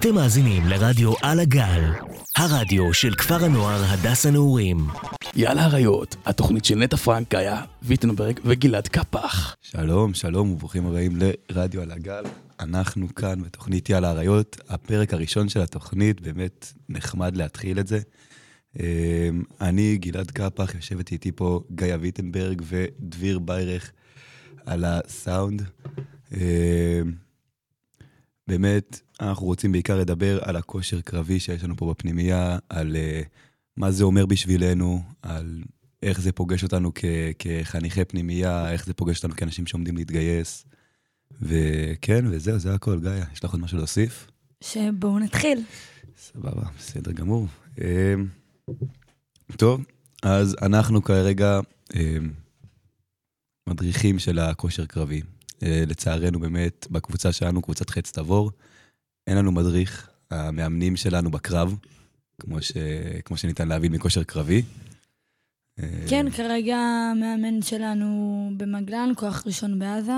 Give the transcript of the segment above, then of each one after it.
אתם מאזינים לרדיו על הגל, הרדיו של כפר הנוער הדס הנעורים. יאללה אריות, התוכנית של נטע פרנק, גיא ויטנברג וגלעד קפח. שלום, שלום וברוכים הבאים לרדיו על הגל. אנחנו כאן בתוכנית יאללה אריות, הפרק הראשון של התוכנית, באמת נחמד להתחיל את זה. אמ, אני, גלעד קפח, יושבת איתי פה גיא ויטנברג ודביר ביירך על הסאונד. אמ, באמת, אנחנו רוצים בעיקר לדבר על הכושר קרבי שיש לנו פה בפנימייה, על uh, מה זה אומר בשבילנו, על איך זה פוגש אותנו כ- כחניכי פנימייה, איך זה פוגש אותנו כאנשים שעומדים להתגייס. וכן, וזהו, זה הכל. גיא, יש לך עוד משהו להוסיף? שבואו נתחיל. סבבה, בסדר גמור. Um, טוב, אז אנחנו כרגע um, מדריכים של הכושר קרבי. Uh, לצערנו באמת, בקבוצה שלנו, קבוצת חץ תבור, אין לנו מדריך, המאמנים שלנו בקרב, כמו, ש... כמו שניתן להבין מכושר קרבי. כן, כרגע המאמן שלנו במגלן, כוח ראשון בעזה.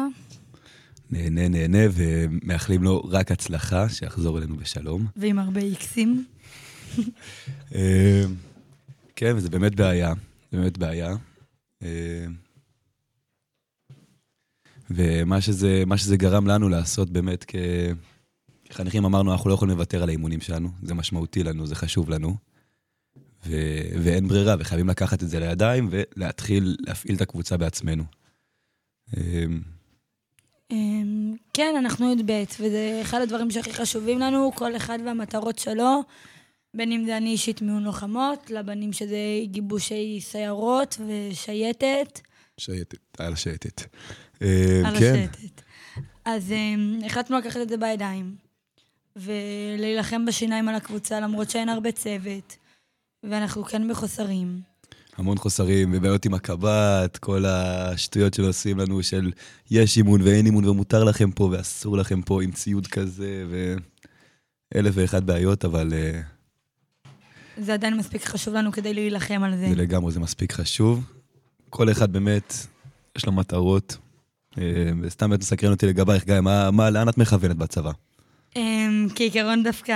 נהנה, נהנה, ומאחלים לו רק הצלחה, שיחזור אלינו בשלום. ועם הרבה איקסים. כן, וזה באמת בעיה, זה באמת בעיה. ומה שזה, שזה גרם לנו לעשות באמת כ... כחניכים אמרנו, אנחנו לא יכולים לוותר על האימונים שלנו, זה משמעותי לנו, זה חשוב לנו. ו... ואין ברירה, וחייבים לקחת את זה לידיים ולהתחיל להפעיל את הקבוצה בעצמנו. אמ, אמ, כן, אנחנו י"ב, וזה אחד הדברים שהכי חשובים לנו, כל אחד והמטרות שלו, בין אם זה אני אישית מיון לוחמות, לבנים שזה גיבושי סיירות ושייטת. שייטת, על השייטת. על כן. השייטת. אז החלטנו לקחת את זה בידיים. ולהילחם בשיניים על הקבוצה, למרות שאין הרבה צוות, ואנחנו כן בחוסרים. המון חוסרים, ובעיות עם הקב"ט, כל השטויות שעושים לנו של יש אימון ואין אימון ומותר לכם פה ואסור לכם פה עם ציוד כזה, ואלף ואחת בעיות, אבל... אה, זה עדיין מספיק חשוב לנו כדי להילחם על זה. זה לגמרי, זה מספיק חשוב. כל אחד באמת, יש לו מטרות. אה, וסתם באמת מסקרן אותי לגבייך, גיא, מה, מה, לאן את מכוונת בצבא? Um, כעיקרון דווקא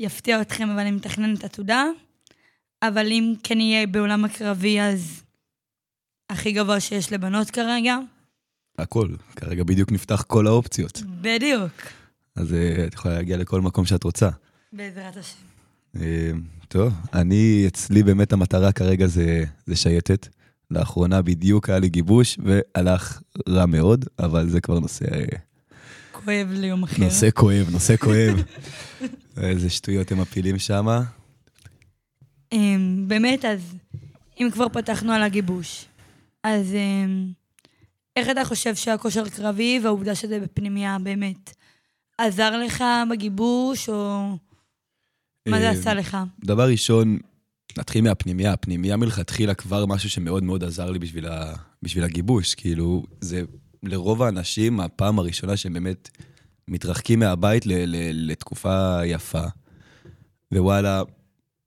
יפתיע אתכם, אבל אני מתכננת עתודה. אבל אם כן יהיה בעולם הקרבי, אז הכי גבוה שיש לבנות כרגע. הכל, כרגע בדיוק נפתח כל האופציות. בדיוק. אז uh, את יכולה להגיע לכל מקום שאת רוצה. בעזרת השם. Uh, טוב, אני, אצלי באמת המטרה כרגע זה, זה שייטת. לאחרונה בדיוק היה לי גיבוש, והלך רע מאוד, אבל זה כבר נושא... כואב ליום אחר. נושא כואב, נושא כואב. איזה שטויות הם מפילים שם. אמ, באמת, אז אם כבר פתחנו על הגיבוש, אז אמ, איך אתה חושב שהכושר קרבי והעובדה שזה בפנימייה באמת עזר לך בגיבוש, או מה זה אמ, עשה לך? דבר ראשון, נתחיל מהפנימייה. הפנימייה מלכתחילה כבר משהו שמאוד מאוד עזר לי בשביל, ה... בשביל הגיבוש. כאילו, זה לרוב האנשים, הפעם הראשונה שהם באמת מתרחקים מהבית ל- ל- לתקופה יפה, ווואלה,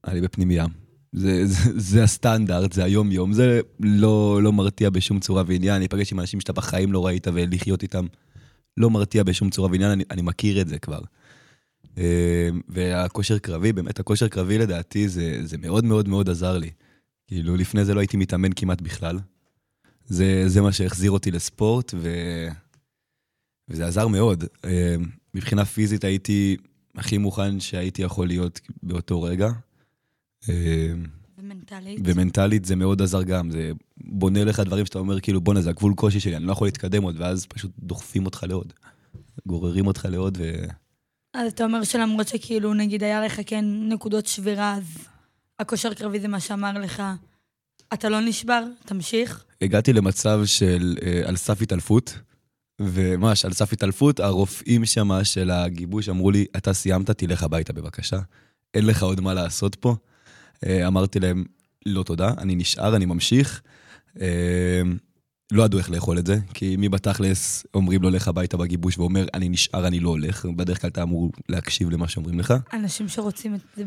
אני בפנימייה. זה, זה, זה הסטנדרט, זה היום-יום, זה לא, לא מרתיע בשום צורה ועניין. להיפגש עם אנשים שאתה בחיים לא ראית ולחיות איתם לא מרתיע בשום צורה ועניין, אני, אני מכיר את זה כבר. אה, והכושר קרבי, באמת, הכושר קרבי לדעתי זה, זה מאוד מאוד מאוד עזר לי. כאילו, לפני זה לא הייתי מתאמן כמעט בכלל. זה, זה מה שהחזיר אותי לספורט, ו... וזה עזר מאוד. אה, מבחינה פיזית הייתי הכי מוכן שהייתי יכול להיות באותו רגע. אה, ומנטלית? ומנטלית זה מאוד עזר גם, זה בונה לך דברים שאתה אומר, כאילו, בואנה, זה הגבול קושי שלי, אני לא יכול להתקדם עוד, ואז פשוט דוחפים אותך לעוד. גוררים אותך לעוד ו... אז אתה אומר שלמרות שכאילו, נגיד, היה לך כן נקודות שבירה, אז הכושר קרבי זה מה שאמר לך, אתה לא נשבר? תמשיך. הגעתי למצב של אה, על סף התעלפות, וממש על סף התעלפות, הרופאים שמה של הגיבוש אמרו לי, אתה סיימת, תלך הביתה בבקשה. אין לך עוד מה לעשות פה. אה, אמרתי להם, לא תודה, אני נשאר, אני ממשיך. לא ידעו איך לאכול את זה, כי מי בתכלס אומרים לו לך הביתה בגיבוש ואומר, אני נשאר, אני לא הולך. בדרך כלל אתה אמור להקשיב למה שאומרים לך. אנשים שרוצים את זה,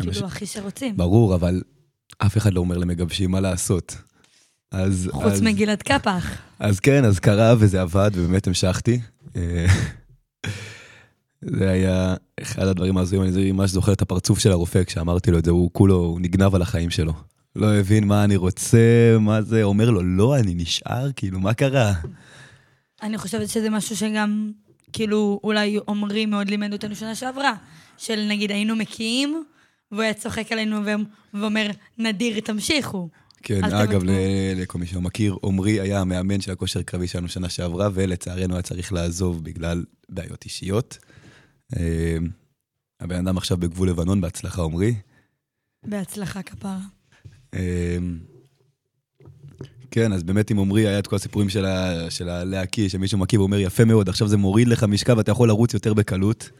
כאילו הכי שרוצים. ברור, אבל אף אחד לא אומר למגבשים מה לעשות. אז... חוץ אז, מגלעד קפח. אז כן, אז קרה וזה עבד, ובאמת המשכתי. אה, זה היה אחד הדברים ההזויים, אני ממש זוכר את הפרצוף של הרופא כשאמרתי לו את זה, הוא כולו, הוא נגנב על החיים שלו. לא הבין מה אני רוצה, מה זה, אומר לו, לא, אני נשאר, כאילו, מה קרה? אני חושבת שזה משהו שגם, כאילו, אולי עמרי מאוד לימד אותנו שנה שעברה, של נגיד היינו מקיאים, והוא היה צוחק עלינו ואומר, נדיר, תמשיכו. כן, אגב, לכל מי שלא מכיר, עמרי היה המאמן של הכושר קרבי שלנו שנה שעברה, ולצערנו היה צריך לעזוב בגלל בעיות אישיות. אה, הבן אדם עכשיו בגבול לבנון, בהצלחה עמרי. בהצלחה כפרה. אה, כן, אז באמת עם עמרי היה את כל הסיפורים של הלהקיא, שמישהו מכיר ואומר, יפה מאוד, עכשיו זה מוריד לך משקל ואתה יכול לרוץ יותר בקלות.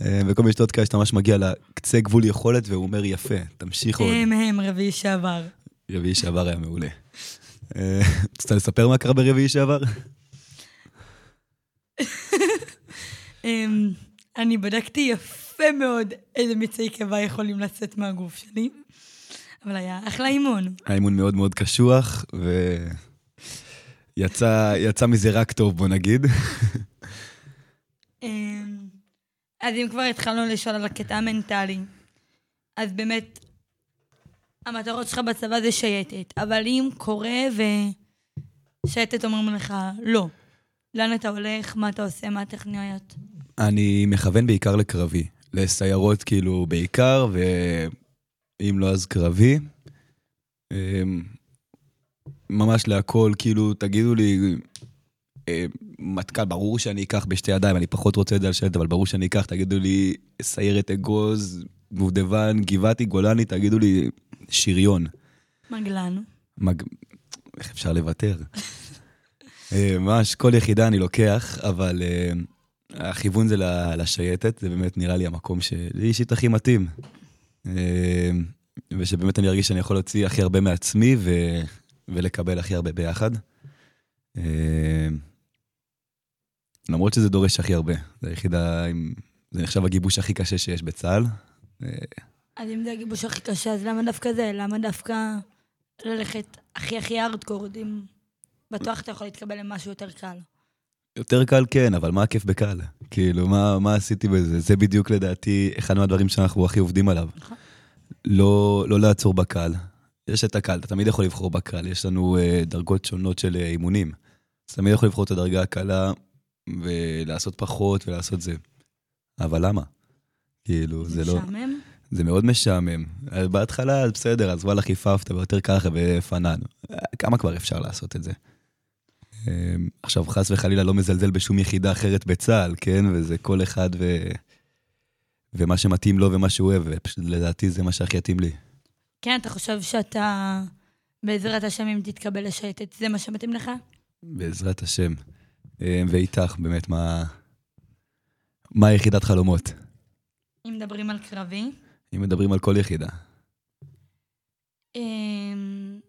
אה, וכל מיני שטות כאלה שאתה ממש מגיע לקצה גבול יכולת, והוא אומר, יפה, תמשיך עוד. הם הם, רביעי שעבר. רביעי שעבר היה מעולה. רוצה לספר מה קרה ברביעי שעבר? אמ, אני בדקתי יפה מאוד איזה מיצי קיבה יכולים לצאת מהגוף שלי, אבל היה אחלה אימון. האימון מאוד מאוד קשוח, ויצא מזה רק טוב, בוא נגיד. אמ, אז אם כבר התחלנו לשאול על הקטע המנטלי, אז באמת, המטרות שלך בצבא זה שייטת, אבל אם קורה ושייטת אומרים לך, לא, לאן אתה הולך, מה אתה עושה, מה הטכניות? אני מכוון בעיקר לקרבי, לסיירות כאילו בעיקר, ואם לא אז קרבי. אמ, ממש להכל, כאילו, תגידו לי, מטכ"ל, ברור שאני אקח בשתי ידיים, אני פחות רוצה את זה על שלט, אבל ברור שאני אקח, תגידו לי, סיירת אגוז, דובדבן, גבעתי, גולני, תגידו לי, שריון. מגלן. מג... איך אפשר לוותר? אה, ממש כל יחידה אני לוקח, אבל uh, הכיוון זה לשייטת, זה באמת נראה לי המקום שלי אישית הכי מתאים. Uh, ושבאמת אני ארגיש שאני יכול להוציא הכי הרבה מעצמי ו... ולקבל הכי הרבה ביחד. Uh, למרות שזה דורש הכי הרבה. זו היחידה עם... זה נחשב הגיבוש הכי קשה שיש בצה"ל. אז אם זה הגיבוש הכי קשה, אז למה דווקא זה? למה דווקא ללכת הכי הכי ארדקור? אם בטוח אתה יכול להתקבל למשהו יותר קל. יותר קל כן, אבל מה הכיף בקל? כאילו, מה, מה עשיתי בזה? זה בדיוק לדעתי אחד מהדברים שאנחנו הכי עובדים עליו. נכון. לא, לא לעצור בקל. יש את הקל, אתה תמיד יכול לבחור בקל. יש לנו uh, דרגות שונות של uh, אימונים. אז תמיד יכול לבחור את הדרגה הקלה ולעשות פחות ולעשות זה. אבל למה? כאילו, זה, זה לא... משעמם? זה מאוד משעמם. בהתחלה, בסדר, אז וואלה, חיפפת ויותר ככה ופנן. כמה כבר אפשר לעשות את זה? עכשיו, חס וחלילה לא מזלזל בשום יחידה אחרת בצה"ל, כן? וזה כל אחד ו... ומה שמתאים לו ומה שהוא אוהב, ופשוט לדעתי זה מה שהכי יתאים לי. כן, אתה חושב שאתה, בעזרת השם, אם תתקבל לשייטת, זה מה שמתאים לך? בעזרת השם. אמ, ואיתך, באמת, מה... מה יחידת חלומות? אם מדברים על קרבי? אם מדברים על כל יחידה. אמ,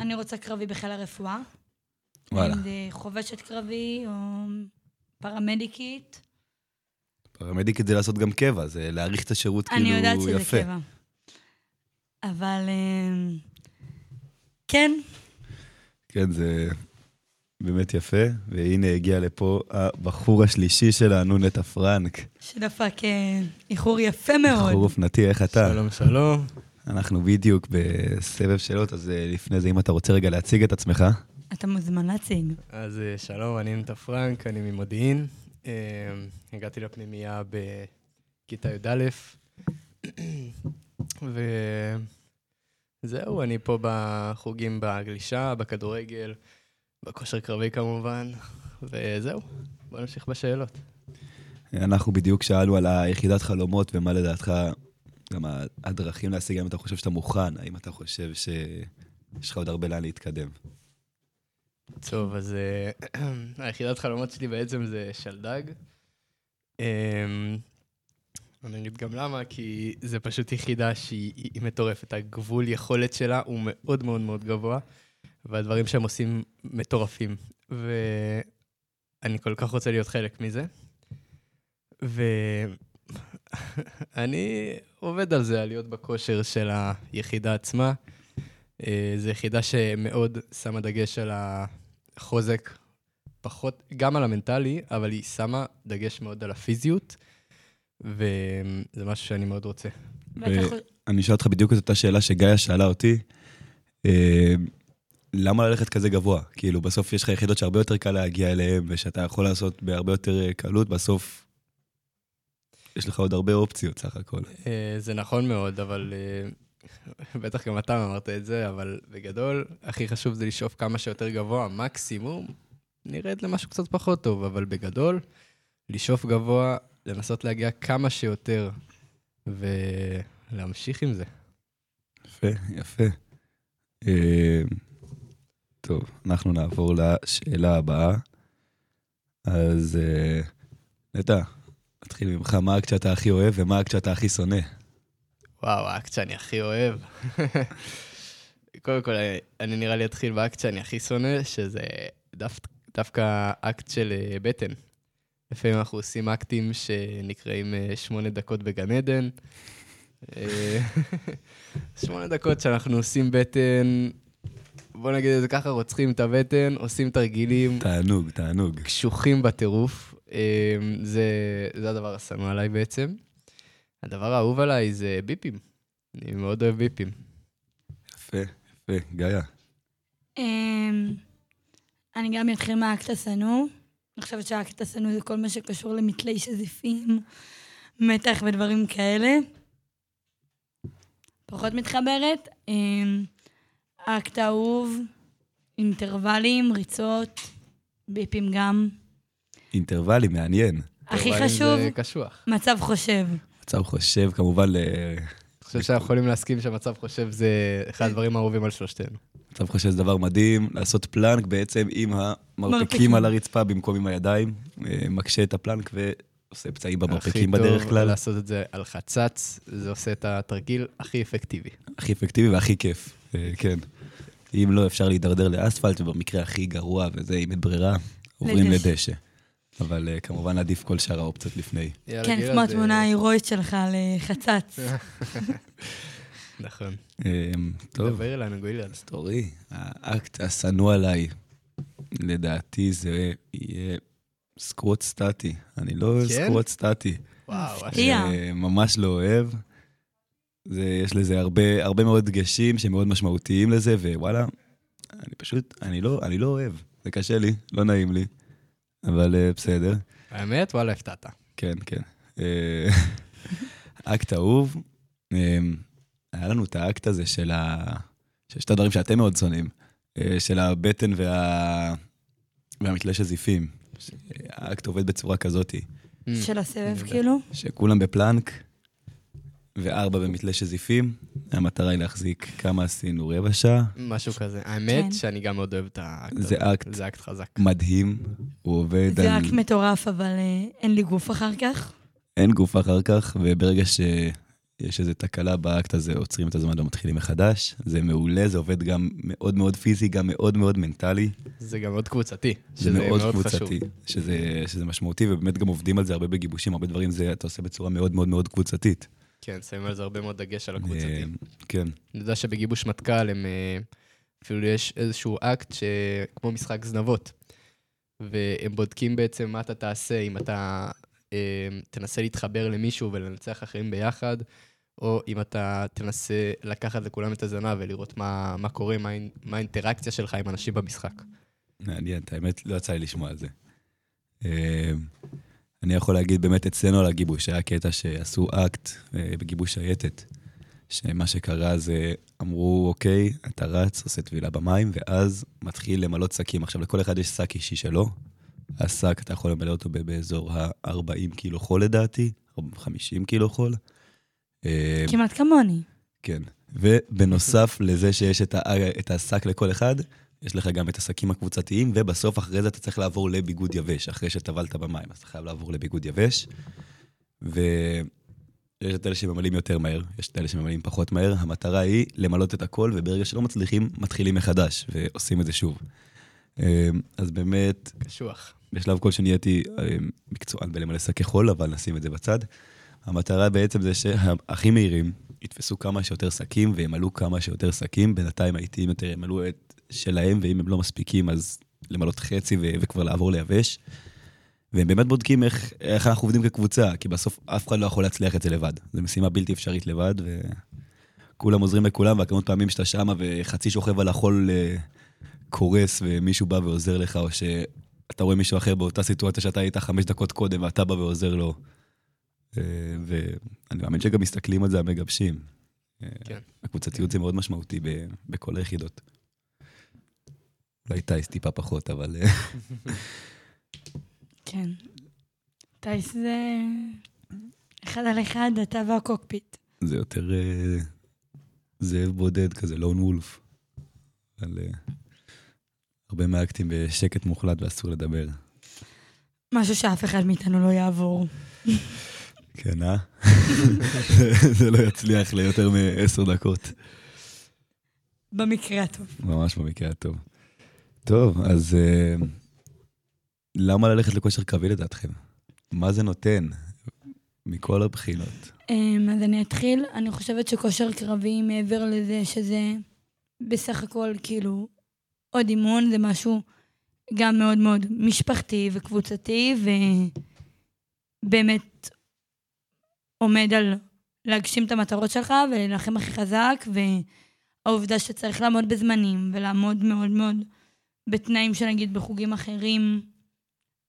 אני רוצה קרבי בחיל הרפואה. וואלה. אם זה חובשת קרבי או פרמדיקית. פרמדיקית זה לעשות גם קבע, זה להאריך את השירות כאילו יפה. אני יודעת שזה קבע. אבל אמ, כן. כן, זה באמת יפה, והנה הגיע לפה הבחור השלישי שלנו, נטע פרנק. שדפק אה, איחור יפה מאוד. איחור אופנתי, איך אתה? שלום, שלום. אנחנו בדיוק בסבב שאלות, אז אה, לפני זה, אם אתה רוצה רגע להציג את עצמך. אתה מוזמן להציג. אז אה, שלום, אני נטע פרנק, אני ממודיעין. הגעתי לפנימייה בכיתה י"א, וזהו, אני פה בחוגים בגלישה, בכדורגל. בכושר קרבי כמובן, וזהו, בוא נמשיך בשאלות. אנחנו בדיוק שאלנו על היחידת חלומות ומה לדעתך גם הדרכים להשיג, האם אתה חושב שאתה מוכן, האם אתה חושב שיש לך עוד הרבה לאן להתקדם. טוב, אז uh, היחידת חלומות שלי בעצם זה שלדג. Um, אני אגיד גם למה, כי זה פשוט יחידה שהיא מטורפת. הגבול יכולת שלה הוא מאוד מאוד מאוד גבוה. והדברים שהם עושים מטורפים. ואני כל כך רוצה להיות חלק מזה. ואני עובד על זה, על להיות בכושר של היחידה עצמה. אה, זו יחידה שמאוד שמה דגש על החוזק, פחות, גם על המנטלי, אבל היא שמה דגש מאוד על הפיזיות. וזה משהו שאני מאוד רוצה. בטח- אני אשאל אותך בדיוק את אותה שאלה שגיא שאלה אותי. אה, למה ללכת כזה גבוה? כאילו, בסוף יש לך יחידות שהרבה יותר קל להגיע אליהן, ושאתה יכול לעשות בהרבה יותר אה, קלות, בסוף יש לך עוד הרבה אופציות סך הכל. אה, זה נכון מאוד, אבל אה, בטח גם אתה אמרת את זה, אבל בגדול, הכי חשוב זה לשאוף כמה שיותר גבוה, מקסימום, נרד למשהו קצת פחות טוב, אבל בגדול, לשאוף גבוה, לנסות להגיע כמה שיותר, ולהמשיך עם זה. יפה, יפה. אה, טוב, אנחנו נעבור לשאלה הבאה. אז אה, נטע, נתחיל ממך, מה האקט שאתה הכי אוהב ומה האקט שאתה הכי שונא? וואו, האקט שאני הכי אוהב. קודם כל, אני- אני נראה לי אתחיל באקט שאני הכי שונא, שזה דו, דווקא אקט של אה, בטן. לפעמים אנחנו עושים אקטים שנקראים אה, שמונה דקות בגן עדן. אה, שמונה דקות שאנחנו עושים בטן, בוא נגיד את זה ככה, רוצחים את הבטן, עושים תרגילים, תענוג, תענוג. קשוחים בטירוף. זה, זה הדבר השנוא עליי בעצם. הדבר האהוב עליי זה ביפים. אני מאוד אוהב ביפים. יפה, יפה. גאיה. אמ, אני גם אתחיל מהאקט השנוא. אני חושבת שהאקט השנוא זה כל מה שקשור למתלי שזיפים, מתח ודברים כאלה. פחות מתחברת. אמ, האקט האהוב, אינטרוולים, ריצות, ביפים גם. אינטרוולים, מעניין. הכי חשוב. מצב חושב. מצב חושב כמובן, ל- אני חושב שאנחנו יכולים להסכים שמצב חושב זה אחד הדברים האהובים על שלושתנו. מצב חושב זה דבר מדהים, לעשות פלנק בעצם עם המרפקים מרפקים. על הרצפה במקום עם הידיים, אה, מקשה את הפלנק ועושה פצעים במרפקים הכי בדרך טוב כלל. לעשות את זה על חצץ, זה עושה את התרגיל הכי אפקטיבי. הכי אפקטיבי והכי כיף, אה, כן. אם לא, אפשר להידרדר לאספלט, ובמקרה הכי גרוע, וזה אם אין ברירה, עוברים לדשא. אבל אה, כמובן עדיף כל שאר האופציות לפני. יאללה, כן, כמו זה- התמונה ההירואית שלך על אה. נכון. אה, טוב, דבר אלינו, גילה. סטורי, האקט השנוא עליי, לדעתי זה יהיה סקווט סטטי. אני לא כן? סקווט סטטי. וואו, מפתיע. אה, ממש לא אוהב. זה, יש לזה הרבה, הרבה מאוד דגשים שמאוד משמעותיים לזה, ווואלה, אני פשוט, אני לא, אני לא אוהב. זה קשה לי, לא נעים לי, אבל אה, בסדר. האמת, וואלה, הפתעת. כן, כן. אה, אקט אהוב, אה, היה לנו את האקט הזה של ה... של שתי הדברים שאתם מאוד שונאים, של הבטן וה... והמתלה של זיפים. האקט עובד בצורה כזאתי. של הסבב. כאילו. שכולם בפלנק, וארבע במתלה של זיפים. המטרה היא להחזיק כמה עשינו, רבע שעה. משהו כזה. האמת כן. שאני גם מאוד אוהב את האקט זה הזה. אקט. זה אקט חזק. מדהים, הוא עובד זה על... אקט מטורף, אבל אה, אין לי גוף אחר כך. אין גוף אחר כך, וברגע שיש איזו תקלה באקט הזה, עוצרים את הזמן ומתחילים מחדש. זה מעולה, זה עובד גם מאוד מאוד פיזי, גם מאוד מאוד מנטלי. זה גם מאוד קבוצתי. זה שזה מאוד חשוב. קבוצתי, שזה, שזה משמעותי, ובאמת גם עובדים על זה הרבה בגיבושים, הרבה דברים זה אתה עושה בצורה מאוד מאוד מאוד קבוצתית. כן, שמים על זה הרבה מאוד דגש על הקבוצתי. אה, כן, אני יודע שבגיבוש מטכ"ל הם... אה, אפילו יש איזשהו אקט שכמו משחק זנבות. והם בודקים בעצם מה אתה תעשה אם אתה אה, תנסה להתחבר למישהו ולנצח אחרים ביחד, או אם אתה תנסה לקחת לכולם את הזנב ולראות מה, מה קורה, מה, מה האינטראקציה שלך עם אנשים במשחק. מעניין, האמת, לא יצא לי לשמוע על זה. אני יכול להגיד באמת אצלנו על הגיבוש, היה קטע שעשו אקט אה, בגיבוש שייטת, שמה שקרה זה, אמרו, אוקיי, אתה רץ, עושה טבילה במים, ואז מתחיל למלות שקים. עכשיו, לכל אחד יש שק אישי שלו. השק, אתה יכול למלא אותו באזור ה-40 קילו חול לדעתי, או 50 קילו חול. אה, כמעט כמוני. כן. ובנוסף לזה שיש את, ה, את השק לכל אחד, יש לך גם את השקים הקבוצתיים, ובסוף אחרי זה אתה צריך לעבור לביגוד יבש, אחרי שטבלת במים, אז אתה חייב לעבור לביגוד יבש. ויש את אלה שממלאים יותר מהר, יש את אלה שממלאים פחות מהר. המטרה היא למלות את הכל, וברגע שלא מצליחים, מתחילים מחדש, ועושים את זה שוב. אה, אז באמת, קשוח. בשלב כלשהו נהייתי אה, מקצוען בלמלא שקי חול, אבל נשים את זה בצד. המטרה בעצם זה שהכי מהירים יתפסו כמה שיותר שקים וימלאו כמה שיותר שקים. בינתיים האיטיים יותר ימלאו את שלהם, ואם הם לא מספיקים, אז למלות חצי ו- וכבר לעבור ליבש. והם באמת בודקים איך, איך אנחנו עובדים כקבוצה, כי בסוף אף אחד לא יכול להצליח את זה לבד. זו משימה בלתי אפשרית לבד, וכולם עוזרים לכולם, והכמות פעמים שאתה שמה וחצי שוכב על החול אה, קורס ומישהו בא ועוזר לך, או שאתה רואה מישהו אחר באותה סיטואציה שאתה היית חמש דקות קודם ואתה בא ועוזר לו. אה, ואני מאמין שגם מסתכלים על זה המגבשים. אה, כן. הקבוצתיות זה מאוד משמעותי בכל היחידות. אולי טייס טיפה פחות, אבל... אה, כן. טייס זה אחד על אחד, אתה והקוקפיט. זה יותר אה, זאב בודד כזה, לון וולף. אבל אה, הרבה מהאקטים בשקט מוחלט ואסור לדבר. משהו שאף אחד מאיתנו לא יעבור. כן, אה? זה לא יצליח ליותר מעשר דקות. במקרה הטוב. ממש במקרה הטוב. טוב, אז אה, למה ללכת לכושר קרבי לדעתכם? מה זה נותן? מכל הבחינות. אמ, אז אני אתחיל. אני חושבת שכושר קרבי, מעבר לזה שזה בסך הכל כאילו עוד אימון, זה משהו גם מאוד מאוד משפחתי וקבוצתי, ובאמת עומד על להגשים את המטרות שלך ולהילחם הכי חזק, והעובדה שצריך לעמוד בזמנים ולעמוד מאוד מאוד בתנאים שנגיד בחוגים אחרים,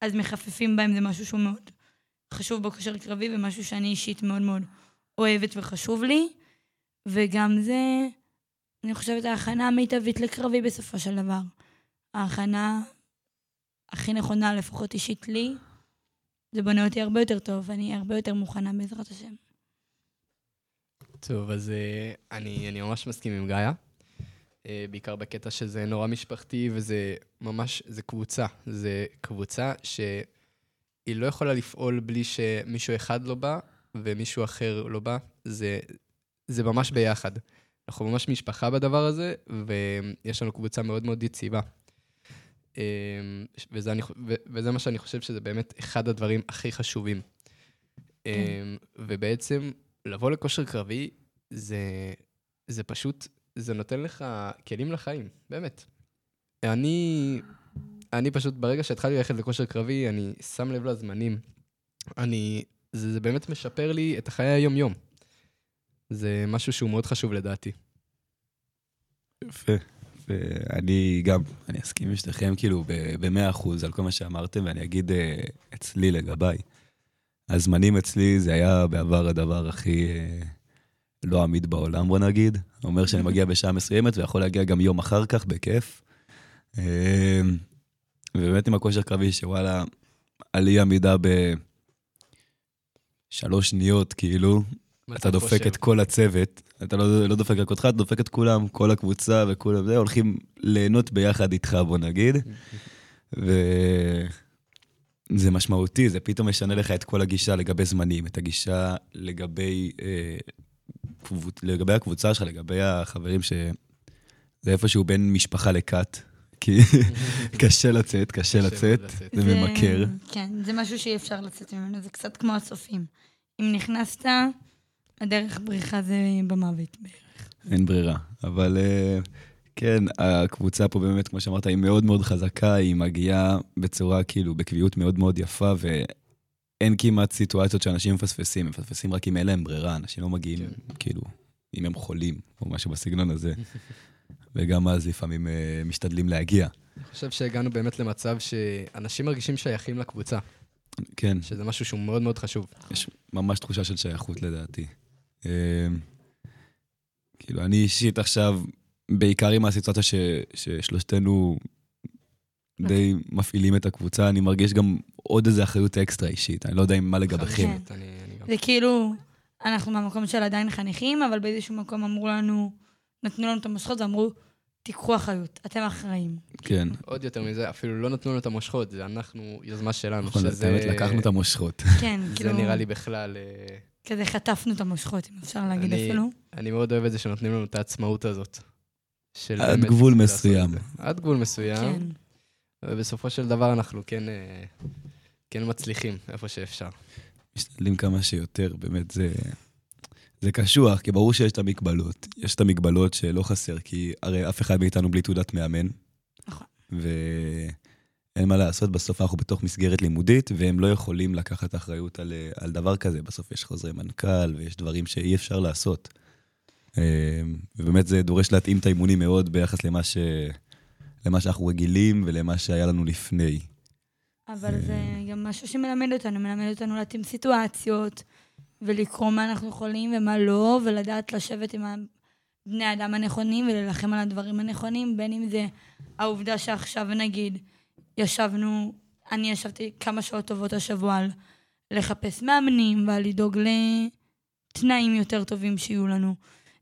אז מחפפים בהם, זה משהו שהוא מאוד חשוב בכושר קרבי ומשהו שאני אישית מאוד מאוד אוהבת וחשוב לי. וגם זה, אני חושבת, ההכנה המיטבית לקרבי בסופו של דבר. ההכנה הכי נכונה, לפחות אישית לי, זה בונה אותי הרבה יותר טוב, ואני הרבה יותר מוכנה בעזרת השם. טוב, אז אה, אני, אני ממש מסכים עם גאיה. אה, בעיקר בקטע שזה נורא משפחתי, וזה ממש, זה קבוצה. זה קבוצה שהיא לא יכולה לפעול בלי שמישהו אחד לא בא ומישהו אחר לא בא. זה, זה ממש ביחד. אנחנו ממש משפחה בדבר הזה, ויש לנו קבוצה מאוד מאוד יציבה. אה, וזה, אני, וזה מה שאני חושב שזה באמת אחד הדברים הכי חשובים. אה, ובעצם, לבוא לכושר קרבי, זה, זה פשוט, זה נותן לך כלים לחיים, באמת. אני, אני פשוט, ברגע שהתחלתי ללכת לכושר קרבי, אני שם לב לזמנים. אני, זה, זה באמת משפר לי את החיי היום-יום. זה משהו שהוא מאוד חשוב לדעתי. יפה. ואני גם, אני אסכים עם שתיכם כאילו במאה אחוז על כל מה שאמרתם, ואני אגיד אה, אצלי לגביי. הזמנים אצלי זה היה בעבר הדבר הכי אה, לא עמיד בעולם, בוא נגיד. אומר שאני מגיע בשעה מסוימת ויכול להגיע גם יום אחר כך, בכיף. אה, ובאמת עם הכושר קרבי, שוואלה, על אי עמידה בשלוש שניות, כאילו, אתה דופק את כל הצוות, אתה לא, לא דופק רק אותך, אתה דופק את כולם, כל הקבוצה וכולם, זה, הולכים ליהנות ביחד איתך, בוא נגיד. וזה משמעותי, זה פתאום משנה לך את כל הגישה לגבי זמנים, את הגישה לגבי, אה, לגבי הקבוצה שלך, לגבי החברים ש... זה איפשהו בין משפחה לכת, כי קשה לצאת, קשה לצאת, לצאת. זה ממכר. כן, זה משהו שאי אפשר לצאת ממנו, זה קצת כמו הצופים. אם נכנסת, הדרך בריחה זה במוות בערך. אין ברירה. אבל אה, כן, הקבוצה פה באמת, כמו שאמרת, היא מאוד מאוד חזקה, היא מגיעה בצורה, כאילו, בקביעות מאוד מאוד יפה, ואין כמעט סיטואציות שאנשים מפספסים, הם מפספסים רק אם אין להם ברירה, אנשים לא מגיעים, כן. כאילו, אם הם חולים, או משהו בסגנון הזה. וגם אז לפעמים אה, משתדלים להגיע. אני חושב שהגענו באמת למצב שאנשים מרגישים שייכים לקבוצה, כן, שזה משהו שהוא מאוד מאוד חשוב. יש ממש תחושה של שייכות לדעתי. אה, כאילו, אני אישית עכשיו, בעיקר עם הסיטואציה ש, ששלושתנו די מפעילים את הקבוצה, אני מרגיש גם עוד איזה אחריות אקסטרה אישית. אני לא יודע מה לגביכם. כן. זה כאילו, אנחנו מהמקום של עדיין חניכים, אבל באיזשהו מקום אמרו לנו, נתנו לנו את המושכות ואמרו, תיקחו אחריות, אתם אחראים. כן. עוד יותר מזה, אפילו לא נתנו לנו את המושכות, זה אנחנו, יוזמה שלנו. נכון, האמת, לקחנו את המושכות. כן, זה כאילו, נראה לי בכלל... אה, כזה חטפנו את המושכות, אם אפשר להגיד אפילו. אני מאוד אוהב את זה שנותנים לנו את העצמאות הזאת. עד באמת גבול מסוים. זה. עד גבול מסוים. ובסופו של דבר אנחנו כן, אה, כן מצליחים איפה שאפשר. משתדלים כמה שיותר, באמת זה... זה קשוח, כי ברור שיש את המגבלות. יש את המגבלות שלא חסר, כי הרי אף אחד מאיתנו בלי תעודת מאמן. נכון. ואין אין מה לעשות, בסוף אנחנו בתוך מסגרת לימודית, והם לא יכולים לקחת אחריות על, אה, על דבר כזה. בסוף יש חוזרי מנכ"ל, ויש דברים שאי אפשר לעשות. אה, ובאמת זה דורש להתאים את האימונים מאוד ביחס למה, ש... למה שאנחנו רגילים ולמה שהיה לנו לפני. אבל זה גם משהו שמלמד אותנו, מלמד אותנו להתאים סיטואציות, ולקרוא מה אנחנו יכולים ומה לא, ולדעת לשבת עם בני האדם הנכונים ולהילחם על הדברים הנכונים, בין אם זה העובדה שעכשיו נגיד ישבנו, אני ישבתי כמה שעות טובות השבוע על לחפש מאמנים ועל לדאוג לתנאים יותר טובים שיהיו לנו.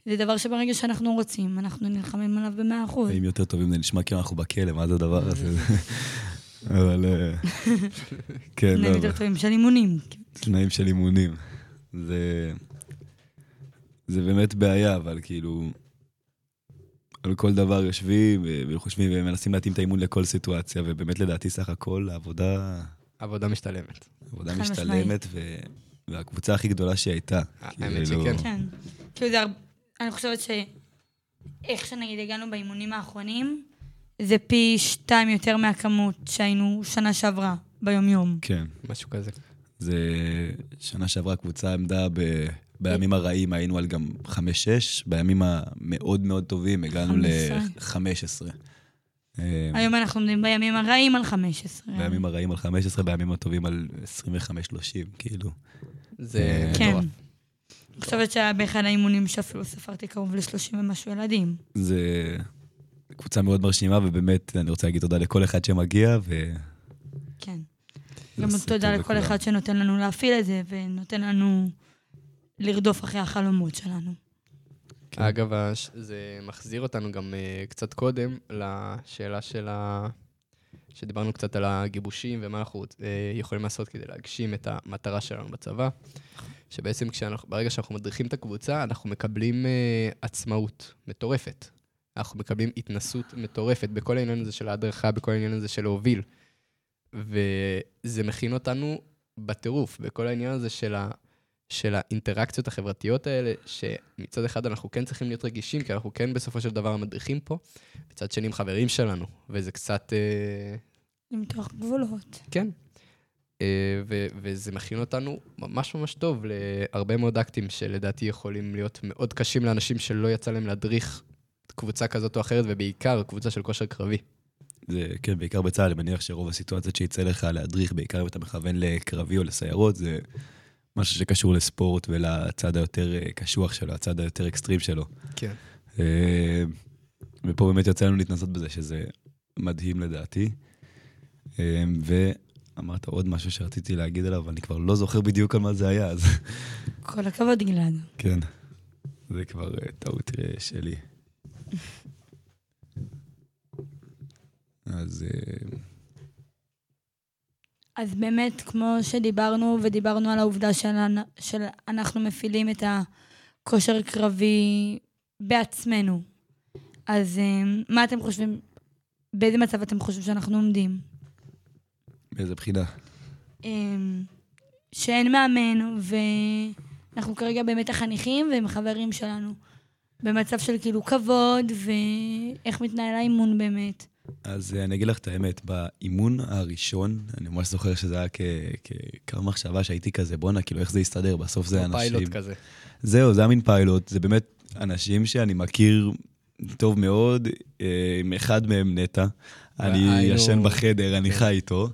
זה דבר שברגע שאנחנו רוצים, אנחנו נלחמים עליו במאה אחוז. אם יותר טובים זה נשמע כאילו אנחנו בכלא, מה זה הדבר הזה? אבל... אה, כן, לא. תנאים יותר טובים של אימונים. תנאים של אימונים. זה... זה באמת בעיה, אבל כאילו... על כל דבר יושבים וחושבים ומנסים להתאים את האימון לכל סיטואציה, ובאמת לדעתי סך הכל העבודה... עבודה משתלמת. עבודה משתלמת, ו... והקבוצה הכי גדולה שהייתה. האמת כאילו- שכן. כן. כאילו זה, הר- אני חושבת שאיך שנגיד הגענו באימונים האחרונים, זה פי שתיים יותר מהכמות שהיינו שנה שעברה, ביום-יום. כן. משהו כזה. זה... שנה שעברה הקבוצה עמדה ב... בימים הרעים היינו על גם 5-6, בימים המאוד מאוד טובים הגענו 15. ל-15. היום אנחנו עומדים בימים הרעים על 15. בימים הרעים על 15, בימים הטובים על 25-30, כאילו. זה כן. מטורף. אני חושבת שהיה באחד האימונים שאפילו ספרתי קרוב ל-30 ומשהו ילדים. זה קבוצה מאוד מרשימה, ובאמת, אני רוצה להגיד תודה לכל אחד שמגיע, ו... כן. גם תודה לכל. אחד שנותן לנו להפעיל את זה, ונותן לנו לרדוף אחרי החלומות שלנו. כן. אגב, זה מחזיר אותנו גם אה, קצת קודם לשאלה של ה... שדיברנו קצת על הגיבושים ומה אנחנו אה, יכולים לעשות כדי להגשים את המטרה שלנו בצבא. שבעצם כשאנחנו, ברגע שאנחנו מדריכים את הקבוצה, אנחנו מקבלים אה, עצמאות מטורפת. אנחנו מקבלים התנסות מטורפת בכל העניין הזה של ההדרכה, בכל העניין הזה של להוביל. וזה מכין אותנו בטירוף, בכל העניין הזה של, ה, של האינטראקציות החברתיות האלה, שמצד אחד אנחנו כן צריכים להיות רגישים, כי אנחנו כן בסופו של דבר המדריכים פה, מצד שני הם חברים שלנו, וזה קצת... אה, למתוח גבולות. כן. אה, ו- וזה מכין אותנו ממש ממש טוב להרבה מאוד אקטים שלדעתי יכולים להיות מאוד קשים לאנשים שלא יצא להם להדריך קבוצה כזאת או אחרת, ובעיקר קבוצה של כושר קרבי. זה, כן, בעיקר בצה"ל, אני מניח שרוב הסיטואציות שיצא לך להדריך, בעיקר אם אתה מכוון לקרבי או לסיירות, זה משהו שקשור לספורט ולצד היותר אה, קשוח שלו, הצד היותר אקסטרים שלו. כן. אה, ופה באמת יוצא לנו להתנסות בזה, שזה מדהים לדעתי. אה, ואמרת עוד משהו שרציתי להגיד עליו, אבל אני כבר לא זוכר בדיוק על מה זה היה, אז כל הכבוד, גלעד. כן. זה כבר אה, טעות אה, שלי. אז אה, אז באמת, כמו שדיברנו, ודיברנו על העובדה שאנ- שאנחנו מפעילים את הכושר קרבי בעצמנו, אז מה אתם חושבים, באיזה מצב אתם חושבים שאנחנו עומדים? באיזה בחינה? אה, שאין מאמן, ואנחנו כרגע באמת החניכים והם חברים שלנו. במצב של כאילו כבוד, ואיך מתנהל האימון באמת. אז אה, אני אגיד לך את האמת, באימון הראשון, אני ממש זוכר שזה היה כ- כקו מחשבה שהייתי כזה, בואנה, כאילו, איך זה יסתדר? בסוף זה אנשים... פיילוט כזה. זהו, זה היה מין פיילוט, זה באמת אנשים שאני מכיר טוב מאוד, אה, עם אחד מהם נטע. אני ישן בחדר, אני כן. חי איתו.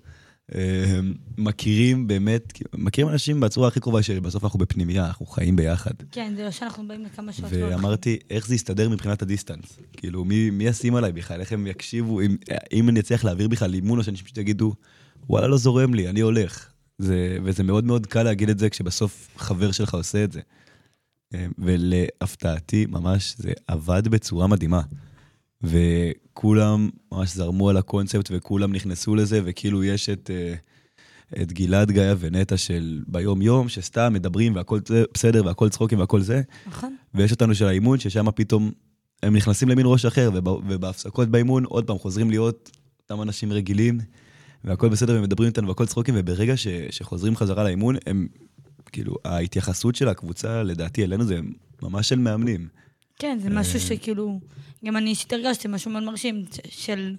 אה, מכירים באמת, מכירים אנשים בצורה הכי קרובה שבסוף אנחנו בפנימייה, אנחנו חיים ביחד. כן, זה לא שאנחנו באים לכמה שעות. ואמרתי, איך זה יסתדר מבחינת ה distance? כאילו, מי, מי ישים עליי בכלל? איך הם יקשיבו? אם, אם אני אצליח להעביר בכלל אימון, או שאנשים פשוט יגידו, וואלה, לא זורם לי, אני הולך. זה, וזה מאוד מאוד קל להגיד את זה כשבסוף חבר שלך עושה את זה. אה, ולהפתעתי, ממש, זה עבד בצורה מדהימה. וכולם ממש זרמו על הקונספט, וכולם נכנסו לזה, וכאילו יש את, אה, את גלעד גיא ונטע של ביום-יום, שסתם מדברים והכל בסדר, והכל צחוקים והכל זה, נכון. ויש אותנו של האימון, ששם פתאום הם נכנסים למין ראש אחר, וב, ובהפסקות באימון, עוד פעם, חוזרים להיות אותם אנשים רגילים, והכל בסדר, ומדברים איתנו והכל צחוקים, וברגע ש, שחוזרים חזרה לאימון, הם, כאילו, ההתייחסות של הקבוצה, לדעתי, אלינו זה ממש של מאמנים. כן, זה משהו שכאילו, גם אני אישית הרגשתי משהו מאוד מרשים, ש- של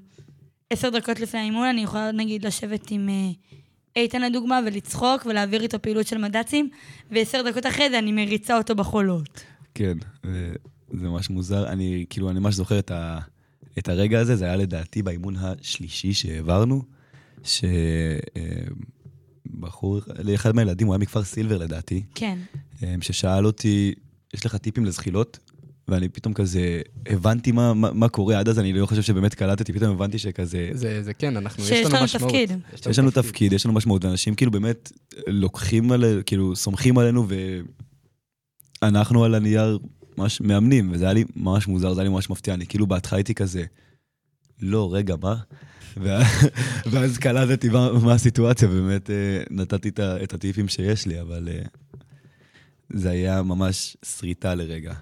עשר דקות לפני האימון אני יכולה נגיד לשבת עם אה, איתן לדוגמה ולצחוק ולהעביר איתו פעילות של מד"צים, ועשר דקות אחרי זה אני מריצה אותו בחולות. כן, זה ממש מוזר. אני, כאילו, אני ממש זוכר את, ה, את הרגע הזה, זה היה לדעתי באימון השלישי שהעברנו, שבחור, לאחד מהילדים, הוא היה מכפר סילבר לדעתי. כן. אה, ששאל אותי, יש לך טיפים לזחילות? ואני פתאום כזה הבנתי מה, מה, מה קורה עד אז, אני לא חושב שבאמת קלטתי, פתאום הבנתי שכזה... זה, זה כן, אנחנו, יש לנו משמעות. תפקיד. יש לנו תפקיד, יש לנו משמעות, ואנשים כאילו באמת לוקחים עלינו, כאילו סומכים עלינו, ואנחנו על הנייר ממש מאמנים, וזה היה לי ממש מוזר, זה היה לי ממש מפתיע, אני כאילו בהתחלה הייתי כזה, לא, רגע, מה? ואז קלטתי מה, מה הסיטואציה, ובאמת אה, נתתי את הטיפים שיש לי, אבל אה, זה היה ממש שריטה לרגע.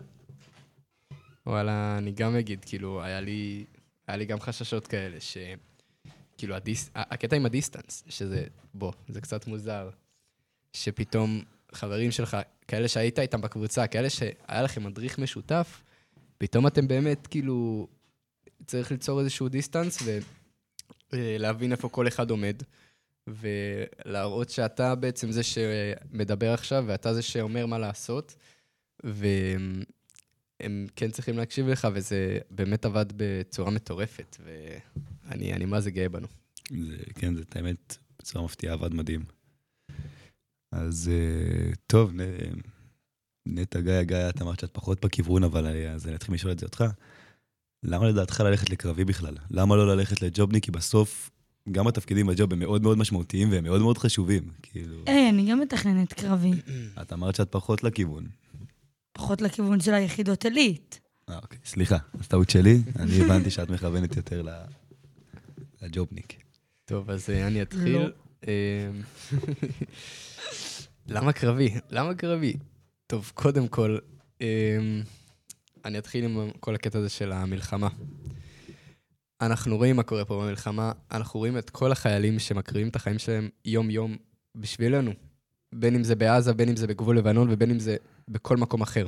וואלה, אני גם אגיד, כאילו, היה לי, היה לי גם חששות כאלה, ש... כאילו, ה dis... הקטע עם ה distance, שזה, בוא, זה קצת מוזר, שפתאום חברים שלך, כאלה שהיית איתם בקבוצה, כאלה שהיה לכם מדריך משותף, פתאום אתם באמת, כאילו, צריך ליצור איזשהו distance ולהבין איפה כל אחד עומד, ולהראות שאתה בעצם זה שמדבר עכשיו, ואתה זה שאומר מה לעשות, והם כן צריכים להקשיב לך, וזה באמת עבד בצורה מטורפת, ואני מה זה גאה בנו. זה, כן, זה האמת, בצורה מפתיעה עבד מדהים. אז אה, טוב, נטע, גיא, גיא, את אמרת שאת פחות בכיוון, אבל אה, אז אני אתחיל לשאול את זה אותך. למה לדעתך ללכת לקרבי בכלל? למה לא ללכת לג'ובניק? כי בסוף, גם התפקידים בג'וב הם מאוד מאוד משמעותיים והם מאוד מאוד חשובים, כאילו... היי, אני גם מתכננת קרבי. את אמרת שאת פחות לכיוון. פחות לכיוון של היחידות עילית. אה, אוקיי, סליחה, אז טעות שלי. אני הבנתי שאת מכוונת יותר לג'ובניק. טוב, אז אה, אני אתחיל. לא. למה קרבי? למה קרבי? טוב, קודם כל, אמ, אני אתחיל עם כל הקטע הזה של המלחמה. אנחנו רואים מה קורה פה במלחמה, אנחנו רואים את כל החיילים שמקריבים את החיים שלהם יום-יום בשבילנו. בין אם זה בעזה, בין אם זה בגבול לבנון ובין אם זה בכל מקום אחר.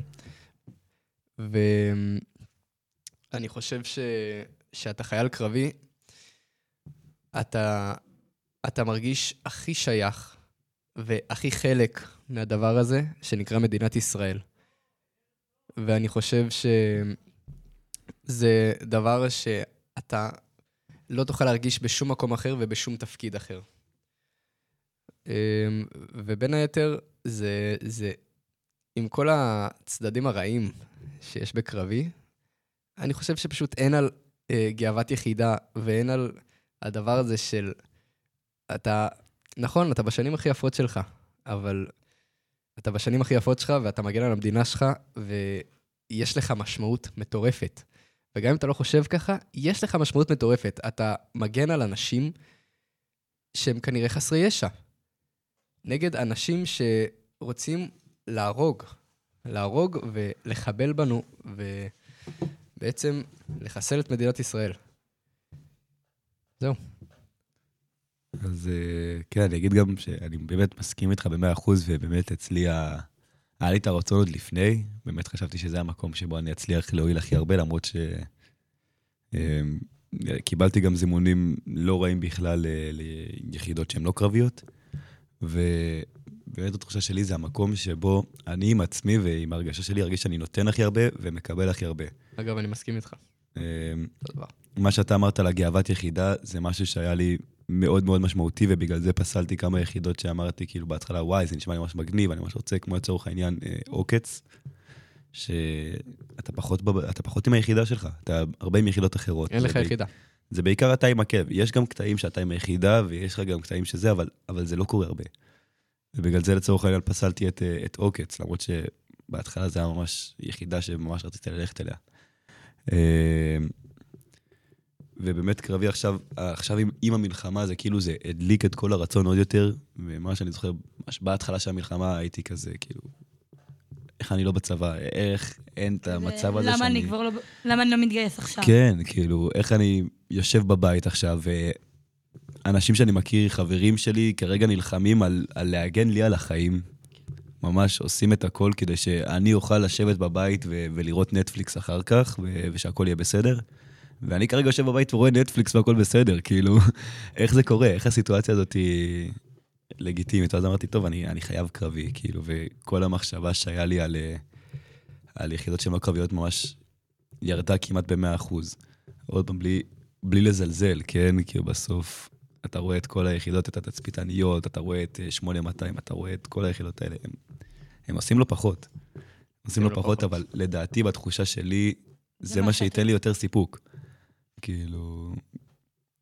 ואני חושב ש... שאתה חייל קרבי, אתה, אתה מרגיש הכי שייך והכי חלק מהדבר הזה, שנקרא מדינת ישראל. ואני חושב שזה דבר שאתה לא תוכל להרגיש בשום מקום אחר ובשום תפקיד אחר. אמ, ובין היתר, זה, זה עם כל הצדדים הרעים שיש בקרבי, אני חושב שפשוט אין על אה, גאוות יחידה ואין על הדבר הזה של אתה נכון, אתה בשנים הכי יפות שלך, אבל אתה בשנים הכי יפות שלך ואתה מגן על המדינה שלך, ויש לך משמעות מטורפת. וגם אם אתה לא חושב ככה, יש לך משמעות מטורפת. אתה מגן על אנשים שהם כנראה חסרי ישע. נגד אנשים שרוצים להרוג. להרוג ולחבל בנו, ובעצם לחסל את מדינת ישראל. זהו. אז אה, כן, אני אגיד גם שאני באמת מסכים איתך במאה אחוז, ובאמת אצלי, ה... היה לי את הרצון עוד לפני, באמת חשבתי שזה המקום שבו אני אצליח להועיל הכי הרבה, למרות ש... אה, קיבלתי גם זימונים לא רעים בכלל אה, ליחידות שהן לא קרביות, ובאמת התחושה שלי זה המקום שבו אני עם עצמי ועם ההרגשה שלי ארגיש שאני נותן הכי הרבה ומקבל הכי הרבה. אגב, אני מסכים איתך. מה שאתה אמרת על הגאוות יחידה, זה משהו שהיה לי מאוד מאוד משמעותי, ובגלל זה פסלתי כמה יחידות שאמרתי, כאילו, בהתחלה, וואי, זה נשמע לי ממש מגניב, אני ממש רוצה, כמו לצורך העניין, אה, עוקץ, שאתה פחות, פחות עם היחידה שלך, אתה הרבה עם יחידות אחרות. אין לך יחידה. זה בעיקר אתה עם עקב. יש גם קטעים שאתה עם היחידה, ויש לך גם קטעים שזה, אבל, אבל זה לא קורה הרבה. ובגלל זה לצורך העניין פסלתי את, אה, את עוקץ, למרות שבהתחלה זה היה ממש יחידה שממש רציתי ללכת אליה. אה, ובאמת קרבי עכשיו, עכשיו עם, עם המלחמה זה כאילו זה הדליק את כל הרצון עוד יותר, ומה שאני זוכר, ממש בהתחלה של המלחמה הייתי כזה, כאילו, איך אני לא בצבא, איך אין את המצב הזה למה שאני... אני כבר לא... למה אני לא מתגייס עכשיו? כן, כאילו, איך אני יושב בבית עכשיו, ואנשים שאני מכיר, חברים שלי, כרגע נלחמים על, על להגן לי על החיים. ממש עושים את הכל כדי שאני אוכל לשבת בבית ו- ולראות נטפליקס אחר כך, ו- ושהכול יהיה בסדר. ואני כרגע יושב בבית ורואה נטפליקס והכל בסדר, כאילו, איך זה קורה? איך הסיטואציה הזאת היא לגיטימית? ואז אמרתי, טוב, אני, אני חייב קרבי, כאילו, וכל המחשבה שהיה לי על, אה, על יחידות שהן לא קרביות ממש ירדה כמעט ב-100%. עוד פעם, בלי, בלי לזלזל, כן? כאילו, בסוף אתה רואה את כל היחידות, את התצפיתניות, אתה רואה את 8200, אתה רואה את כל היחידות האלה, הם, הם עושים לו פחות. עושים לו פחות, אבל לדעתי, בתחושה שלי, זה מה שייתן לי יותר סיפוק. כאילו,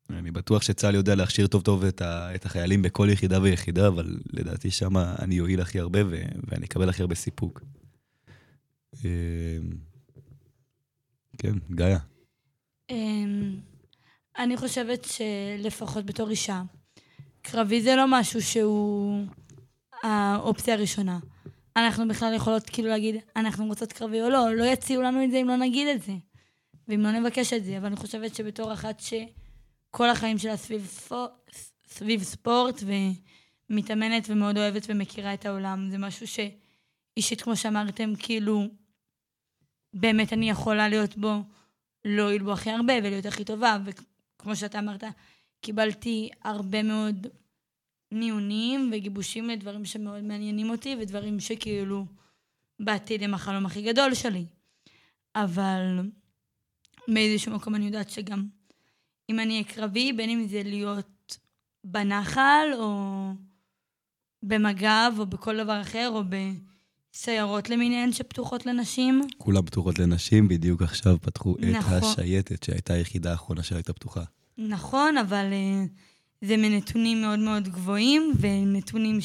אני בטוח שצה"ל יודע להכשיר טוב טוב את, ה, את החיילים בכל יחידה ויחידה, אבל לדעתי שם אני אועיל הכי הרבה ו, ואני אקבל הכי הרבה סיפוק. אמ, כן, גאיה. אני חושבת שלפחות בתור אישה, קרבי זה לא משהו שהוא האופציה הראשונה. אנחנו בכלל יכולות כאילו להגיד, אנחנו רוצות קרבי או לא, לא יציעו לנו את זה אם לא נגיד את זה. ואם לא נבקש את זה, אבל אני חושבת שבתור אחת שכל החיים שלה סביב, ספור, סביב ספורט ומתאמנת ומאוד אוהבת ומכירה את העולם, זה משהו שאישית, כמו שאמרתם, כאילו, באמת אני יכולה להיות בו, לא יועיל בו הכי הרבה ולהיות הכי טובה, וכמו שאתה אמרת, קיבלתי הרבה מאוד מיונים וגיבושים לדברים שמאוד מעניינים אותי, ודברים שכאילו בעתיד הם החלום הכי גדול שלי. אבל באיזשהו מקום אני יודעת שגם אם אני אהיה קרבי, בין אם זה להיות בנחל, או במג"ב, או בכל דבר אחר, או בסיירות למיניהן שפתוחות לנשים. כולם פתוחות לנשים, בדיוק עכשיו פתחו נכון. את השייטת, שהייתה היחידה האחרונה שהייתה פתוחה. נכון, אבל uh, זה מנתונים מאוד מאוד גבוהים, ונתונים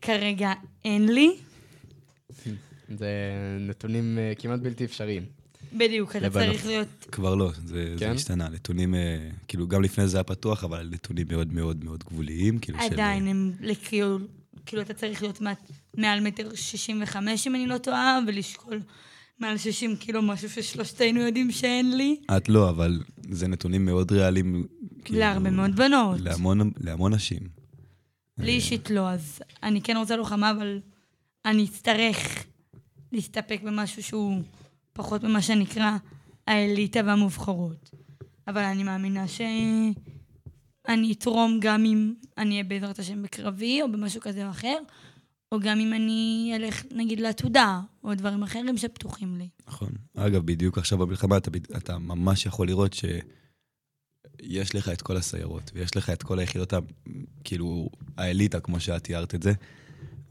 שכרגע אין לי. זה נתונים uh, כמעט בלתי אפשריים. בדיוק, אתה צריך להיות... כבר לא, זה, כן? זה השתנה. נתונים, uh, כאילו, גם לפני זה היה פתוח, אבל נתונים מאוד מאוד מאוד גבוליים, כאילו של... עדיין, הם לכאילו, כאילו, אתה צריך להיות מעל מטר שישים וחמש, אם אני לא טועה, ולשקול מעל 60 קילו, משהו ששלושתנו יודעים שאין לי. את לא, אבל זה נתונים מאוד ריאליים. כאילו, להרבה מאוד בנות. להמון, להמון נשים. לי אישית לא, אז אני כן רוצה לוחמה, אבל אני אצטרך להסתפק במשהו שהוא פחות ממה שנקרא האליטה והמובחרות. אבל אני מאמינה שאני אתרום גם אם אני אהיה בעזרת השם בקרבי או במשהו כזה או אחר, או גם אם אני אלך, נגיד, לעתודה, או דברים אחרים שפתוחים לי. נכון. אגב, בדיוק עכשיו במלחמה אתה, אתה ממש יכול לראות שיש לך את כל הסיירות, ויש לך את כל היחידות, כאילו, האליטה, כמו שאת תיארת את זה,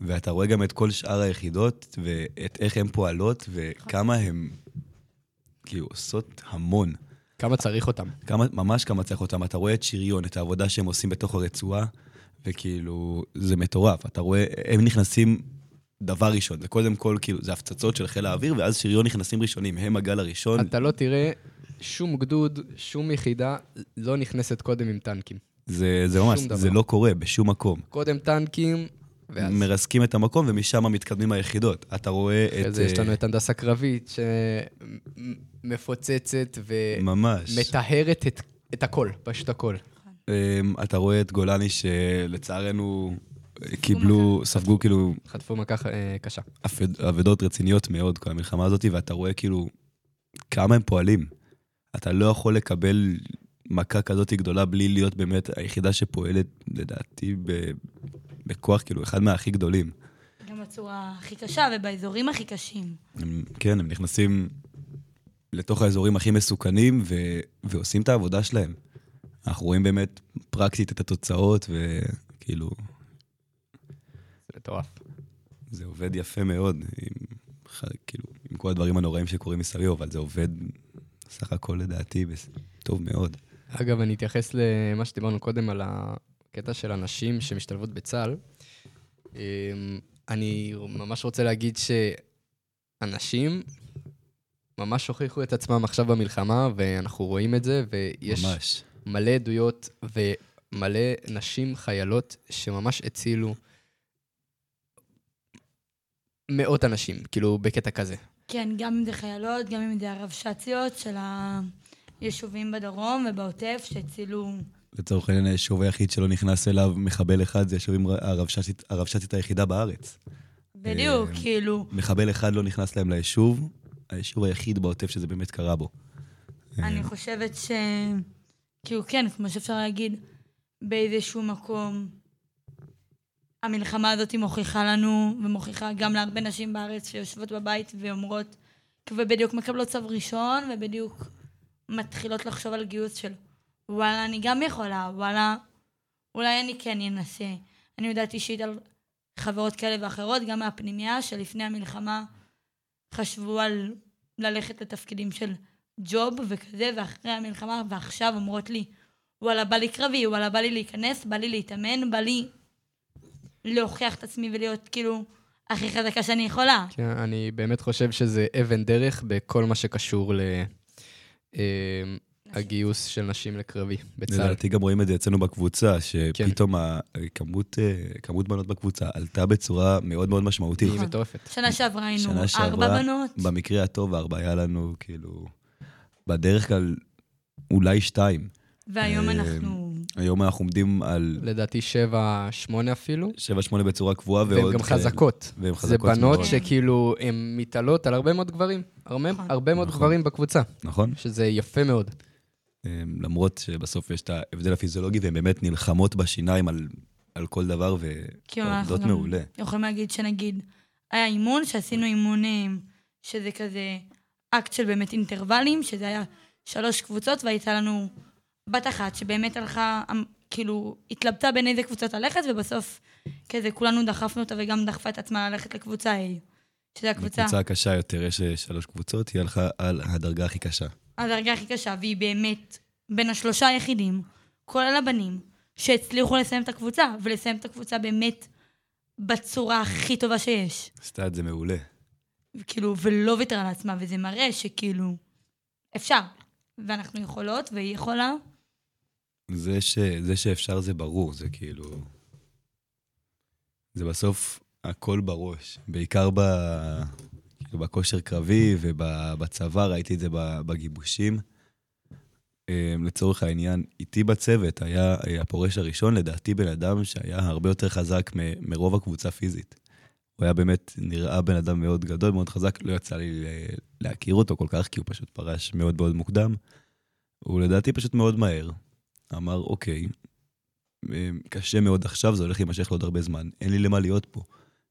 ואתה רואה גם את כל שאר היחידות, ואת איך הן פועלות, וכמה הן, כאילו, עושות המון. כמה צריך אותם. כמה, ממש כמה צריך אותם. אתה רואה את שריון, את העבודה שהם עושים בתוך הרצועה, וכאילו, זה מטורף. אתה רואה, הם נכנסים דבר ראשון. זה קודם כל, כאילו, זה הפצצות של חיל האוויר, ואז שריון נכנסים ראשונים. הם הגל הראשון. אתה לא תראה שום גדוד, שום יחידה לא נכנסת קודם עם טנקים. זה, זה ממש, דבר. זה לא קורה בשום מקום. קודם טנקים, ואז... מרסקים את המקום, ומשם מתקדמים היחידות. אתה רואה את... אחרי זה יש לנו את הנדסה קרבית, שמפוצצת ומטהרת את, את הכל, פשוט הכל. אמ, אתה רואה את גולני שלצערנו קיבלו, ספגו כאילו... חטפו מכה אה, קשה. אבדות רציניות מאוד, כל המלחמה הזאת, ואתה רואה כאילו כמה הם פועלים. אתה לא יכול לקבל מכה כזאת גדולה בלי להיות באמת היחידה שפועלת, לדעתי, בכוח, כאילו, אחד מהכי גדולים. גם בצורה הכי קשה ובאזורים הכי קשים. הם, כן, הם נכנסים לתוך האזורים הכי מסוכנים ו, ועושים את העבודה שלהם. אנחנו רואים באמת פרקטית את התוצאות, וכאילו... זה מטורף. זה עובד יפה מאוד, עם, כאילו, עם כל הדברים הנוראים שקורים מסביב, אבל זה עובד סך הכל לדעתי טוב מאוד. אגב, אני אתייחס למה שדיברנו קודם על הקטע של הנשים שמשתלבות בצה"ל. אמ, אני ממש רוצה להגיד שאנשים ממש הוכיחו את עצמם עכשיו במלחמה, ואנחנו רואים את זה, ויש... ממש. מלא עדויות ומלא נשים חיילות שממש הצילו מאות אנשים, כאילו, בקטע כזה. כן, גם אם זה חיילות, גם אם זה הרבש"ציות של היישובים בדרום ובעוטף שהצילו... לצורך העניין, היישוב היחיד שלא נכנס אליו מחבל אחד זה היישוב הרבש"צית היחידה בארץ. בדיוק, אה, כאילו... מחבל אחד לא נכנס להם ליישוב, היישוב היחיד בעוטף שזה באמת קרה בו. אני חושבת ש... כאילו, כן, כמו שאפשר להגיד, באיזשהו מקום, המלחמה הזאת מוכיחה לנו, ומוכיחה גם להרבה נשים בארץ שיושבות בבית ואומרות, ובדיוק מקבלות צו ראשון, ובדיוק מתחילות לחשוב על גיוס של וואלה, אני גם יכולה, וואלה, אולי אני כן אנסה. אני יודעת אישית על חברות כאלה ואחרות, גם מהפנימייה, שלפני המלחמה חשבו על ללכת לתפקידים של ג'וב וכזה, ואחרי המלחמה, ועכשיו אומרות לי, וואלה, בא לי קרבי, וואלה, בא לי להיכנס, בא לי להתאמן, בא לי להוכיח את עצמי ולהיות כאילו הכי חזקה שאני יכולה. כן, אני באמת חושב שזה אבן דרך בכל מה שקשור לגיוס של נשים לקרבי בצה"ל. לדעתי גם רואים את זה אצלנו בקבוצה, כן. שפתאום הכמות אה, כמות בנות בקבוצה עלתה בצורה מאוד מאוד משמעותית. היא מטורפת. שנה שעברה היינו ארבע בנות. במקרה הטוב ארבע היה לנו, כאילו, בדרך כלל אולי שתיים. והיום אה, אנחנו... היום אנחנו עומדים על לדעתי שבע, שמונה אפילו. 7-8 בצורה קבועה, ועוד... והן גם כאלה. חזקות. והן זה חזקות בנות מאוד. שכאילו, הן מתעלות על הרבה מאוד גברים. הרבה, נכון. הרבה מאוד נכון. גברים בקבוצה, נכון? שזה יפה מאוד. אה, למרות שבסוף יש את ההבדל הפיזיולוגי, והן באמת נלחמות בשיניים על, על כל דבר, כאילו, ועובדות גם מעולה. יכולים להגיד שנגיד, היה אימון, שעשינו אימונים, שזה כזה אקט של באמת אינטרוולים, שזה היה שלוש קבוצות, והייתה לנו בת אחת שבאמת הלכה, אמ, כאילו, התלבטה בין איזה קבוצות ללכת, ובסוף כזה כולנו דחפנו אותה וגם דחפה את עצמה ללכת לקבוצה A, שזה הקבוצה, בקבוצה הקשה יותר, יש אה, שלוש קבוצות, היא הלכה על הדרגה הכי קשה. הדרגה הכי קשה, והיא באמת בין השלושה היחידים, כולל הבנים, שהצליחו לסיים את הקבוצה, ולסיים את הקבוצה באמת בצורה הכי טובה שיש. עשתה את זה מעולה. כאילו, ולא ויתרה על עצמה, וזה מראה שכאילו, אפשר. ואנחנו יכולות, והיא יכולה. זה, ש, זה שאפשר זה ברור, זה כאילו... זה בסוף הכל בראש. בעיקר ב, בכושר קרבי ובצבא, ראיתי את זה בגיבושים. אה, לצורך העניין, איתי בצוות היה אה, הפורש הראשון, לדעתי בן אדם שהיה הרבה יותר חזק מ- מרוב הקבוצה פיזית. הוא היה באמת, נראה בן אדם מאוד גדול, מאוד חזק, לא יצא לי אה, להכיר אותו כל כך, כי הוא פשוט פרש מאוד מאוד מוקדם. הוא לדעתי פשוט מאוד מהר. אמר, אוקיי, קשה מאוד עכשיו, זה הולך להימשך לעוד הרבה זמן, אין לי למה להיות פה.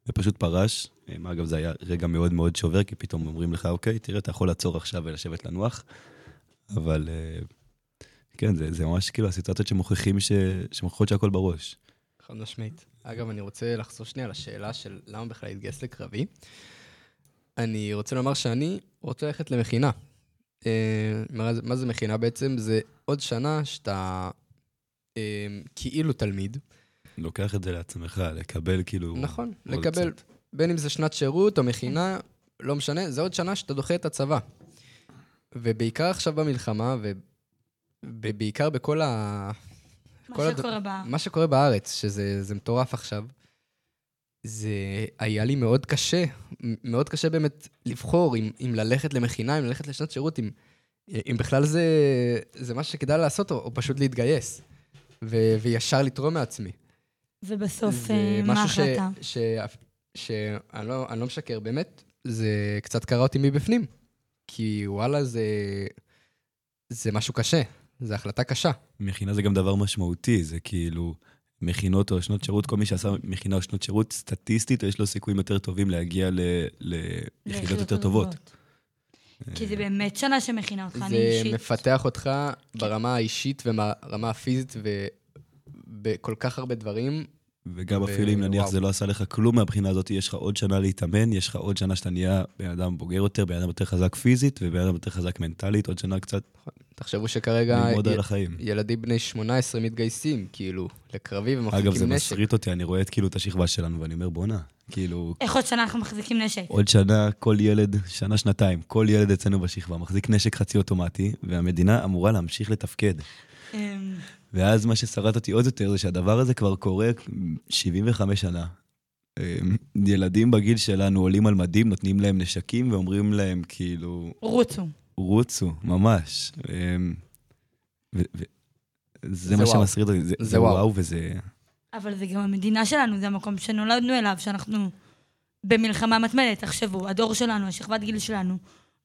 ופשוט פרש. אה, אגב, זה היה רגע מאוד מאוד שובר, כי פתאום אומרים לך, אוקיי, תראה, אתה יכול לעצור עכשיו ולשבת לנוח, אבל אה, כן, זה, זה ממש כאילו הסיטואציות שמוכיחים ש... שמוכיחות שהכל בראש. חד משמעית. אגב, אני רוצה לחזור שנייה לשאלה של למה בכלל להתגייס לקרבי. אני רוצה לומר שאני רוצה ללכת למכינה. אה, מה, זה- מכינה בעצם? זה עוד שנה שאתה כאילו תלמיד. לוקח את זה לעצמך, לקבל כאילו... נכון, עוד לקבל, קצת. בין אם זה שנת שירות או מכינה, לא משנה, זה עוד שנה שאתה דוחה את הצבא. ובעיקר עכשיו במלחמה, ובעיקר בכל ה... מה כל הד- שקורה בה. מה שקורה בארץ, שזה זה מטורף עכשיו, זה היה לי מאוד קשה, מאוד קשה באמת לבחור אם, אם ללכת למכינה, אם ללכת לשנת שירות, אם, אם בכלל זה, זה מה שכדאי לעשות, או, או פשוט להתגייס, ו, וישר לתרום מעצמי. ובסוף, זה אה, מה ההחלטה? שאני לא, לא משקר, באמת, זה קצת קרע אותי מבפנים. כי וואלה, זה, זה משהו קשה, זו החלטה קשה. מכינה זה גם דבר משמעותי, זה כאילו מכינות או שנות שירות, כל מי שעשה מכינה או שנות שירות, סטטיסטית יש לו סיכויים יותר טובים להגיע ל- ליחידות יותר טובות. כי זה באמת שנה שמכינה אותך, אני זה אישית. מפתח אותך ברמה האישית וברמה הפיזית ובכל כך הרבה דברים. וגם ו- אפילו אם נניח וואו. זה לא עשה לך כלום מהבחינה הזאת, יש לך עוד שנה להתאמן, יש לך עוד שנה שאתה נהיה בן אדם בוגר יותר, בן אדם יותר חזק פיזית ובן אדם יותר חזק מנטלית, עוד שנה קצת תחשבו שכרגע י-. ילדים בני 18 מתגייסים, כאילו, לקרבי ומחזיקים אגב, זה נשק. מסריט אותי, אני רואה את כאילו את השכבה שלנו, ואני אומר, בואנה, כאילו, איך עוד שנה אנחנו מחזיקים נשק? עוד שנה, כל ילד, שנה, שנתיים, כל ילד אצלנו בשכבה מחזיק נשק חצי אוטומטי, והמדינה אמורה להמשיך לתפקד. אמ, ואז מה ששרט אותי עוד יותר זה שהדבר הזה כבר קורה 75 שנה. אה, ילדים בגיל שלנו עולים על מדים, נותנים להם נשקים ואומרים להם כאילו, רוצו. רוצו, ממש. אה, ו- ו- זה זה מה וואו. שמסריט אותי, זה- זה זה וואו. וואו וזה... אבל זה גם המדינה שלנו, זה המקום שנולדנו אליו, שאנחנו במלחמה מתמדת. תחשבו, הדור שלנו, השכבת גיל שלנו,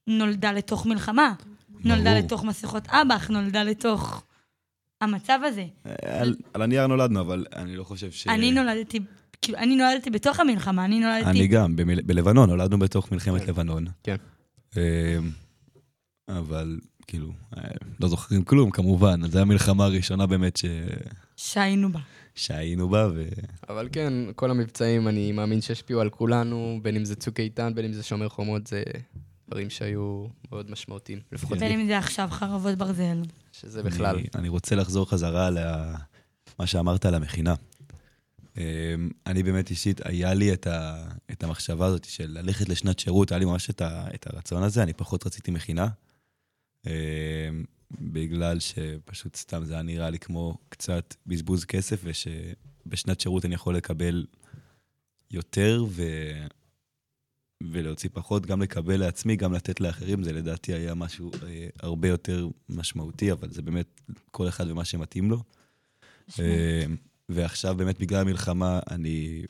נולדה לתוך מלחמה. נולדה ברור. לתוך מסכות אב"ח, נולדה לתוך המצב הזה. על, על הנייר נולדנו, אבל אני לא חושב ש... אני נולדתי, כאילו, אני נולדתי בתוך המלחמה, אני נולדתי... אני גם, במל... בלבנון, נולדנו בתוך מלחמת כן. לבנון. כן. אה, אבל כאילו, אה, לא זוכרים כלום, כמובן. זו המלחמה הראשונה באמת ש... שהיינו בה. שהיינו בה, ו... אבל כן, כל המבצעים, אני מאמין שהשפיעו על כולנו, בין אם זה צוק איתן, בין אם זה שומר חומות, זה דברים שהיו מאוד משמעותיים, לפחות בין אם זה עכשיו חרבות ברזל. שזה בכלל. אני, אני רוצה לחזור חזרה על ה- מה שאמרת על המכינה. אה, אני באמת אישית, היה לי את, ה, את המחשבה הזאת של ללכת לשנת שירות, היה לי ממש את, ה, את הרצון הזה, אני פחות רציתי מכינה. אה, בגלל שפשוט סתם זה היה נראה לי כמו קצת בזבוז כסף, ושבשנת שירות אני יכול לקבל יותר ו... ולהוציא פחות, גם לקבל לעצמי, גם לתת לאחרים, זה לדעתי היה משהו אה, הרבה יותר משמעותי, אבל זה באמת כל אחד ומה שמתאים לו. אה, ועכשיו באמת בגלל המלחמה, אני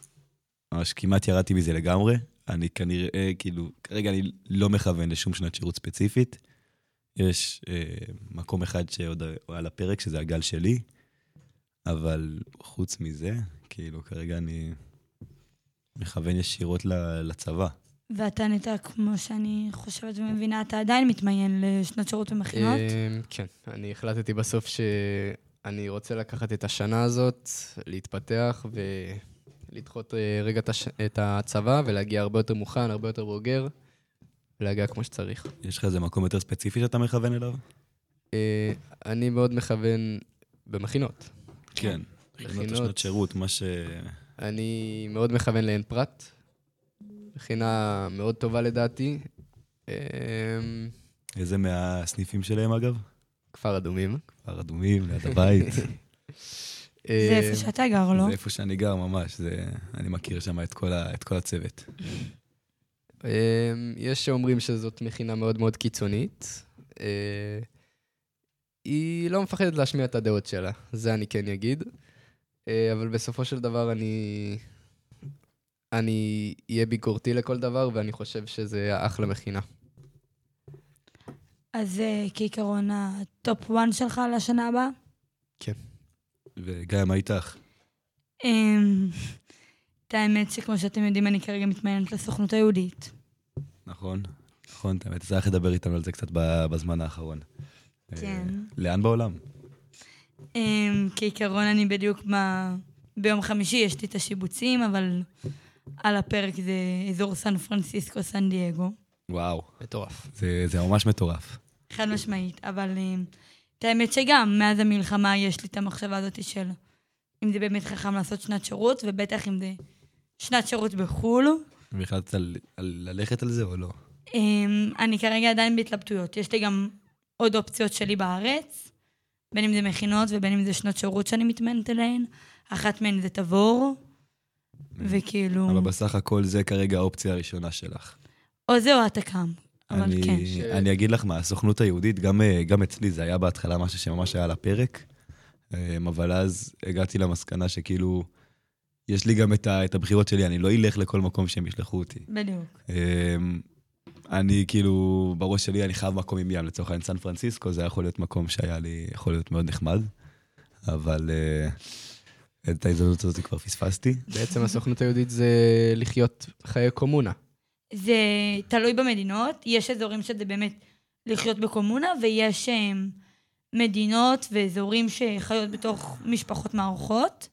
ממש כמעט ירדתי מזה לגמרי. אני כנראה, כאילו, כרגע אני לא מכוון לשום שנת שירות ספציפית. יש אה, מקום אחד שעוד על הפרק, שזה הגל שלי, אבל חוץ מזה, כאילו, כרגע אני מכוון ישירות לצבא. ואתה נטע, כמו שאני חושבת ומבינה, אתה עדיין מתמיין לשנות שירות ומכינות? אמ, כן, אני החלטתי בסוף שאני רוצה לקחת את השנה הזאת, להתפתח ולדחות אה, רגע את הצבא ולהגיע הרבה יותר מוכן, הרבה יותר בוגר, ולהגיע כמו שצריך. יש לך איזה מקום יותר ספציפי שאתה מכוון אליו? אה, אני מאוד מכוון במכינות. כן. מכינות מכינות. השנות שירות, מה ש... אני מאוד מכוון לעין פרת. מכינה מאוד טובה לדעתי. אמ, איזה מהסניפים שלהם, אגב? כפר אדומים. כפר אדומים, ליד הבית. זה אה, איפה שאתה גר, לא? זה איפה שאני גר ממש, זה... אני מכיר שם את כל, ה... את כל הצוות. אמ, יש שאומרים שזאת מכינה מאוד מאוד קיצונית. אה, היא לא מפחדת להשמיע את הדעות שלה, זה אני כן אגיד. אה, אבל בסופו של דבר אני... אני אהיה ביקורתי לכל דבר, ואני חושב שזה אחלה מכינה. אז אה, כעיקרון ה top 1 שלך לשנה הבאה? וגיא, מה איתך? אמ, את האמת שכמו שאתם יודעים, אני כרגע מתמיינת לסוכנות היהודית. נכון, נכון, את האמת, צריך לדבר איתנו על זה קצת בזמן האחרון. כן. אה, לאן בעולם? אמ, כעיקרון אני בדיוק ב... ביום חמישי יש לי את השיבוצים, אבל על הפרק זה אזור סן פרנסיסקו, סן דייגו. וואו, מטורף. זה, זה ממש מטורף. חד משמעית, אבל אמ, את האמת שגם מאז המלחמה יש לי את המחשבה הזאת של אם זה באמת חכם לעשות שנת שירות, ובטח אם זה שנת שירות בחו"ל. והחלטת על, על ללכת על זה או לא? אמ, אני כרגע עדיין בהתלבטויות. יש לי גם עוד אופציות שלי בארץ, בין אם זה מכינות ובין אם זה שנות שירות שאני מתמנת אליהן. אחת מהן זה תבור, וכאילו... אבל בסך הכל זה כרגע האופציה הראשונה שלך. או זה או התק"ם. אבל אני, כן. ש- אני אגיד לך מה, הסוכנות היהודית, גם, אה, גם אצלי זה היה בהתחלה משהו שממש היה על הפרק, אמ, אבל אז הגעתי למסקנה שכאילו, יש לי גם את, ה, את הבחירות שלי, אני לא אלך לכל מקום שהם ישלחו אותי. בדיוק. אמ, אני כאילו, בראש שלי אני חייב מקום עם ים, לצורך העניין סן פרנסיסקו, זה היה יכול להיות מקום שהיה לי, יכול להיות מאוד נחמד, אבל אה, את ההזדמנות הזאת כבר פספסתי. בעצם הסוכנות היהודית זה לחיות חיי קומונה. זה תלוי במדינות. יש אזורים שזה באמת לחיות בקומונה, ויש אמ, מדינות ואזורים שחיות בתוך משפחות מערכות.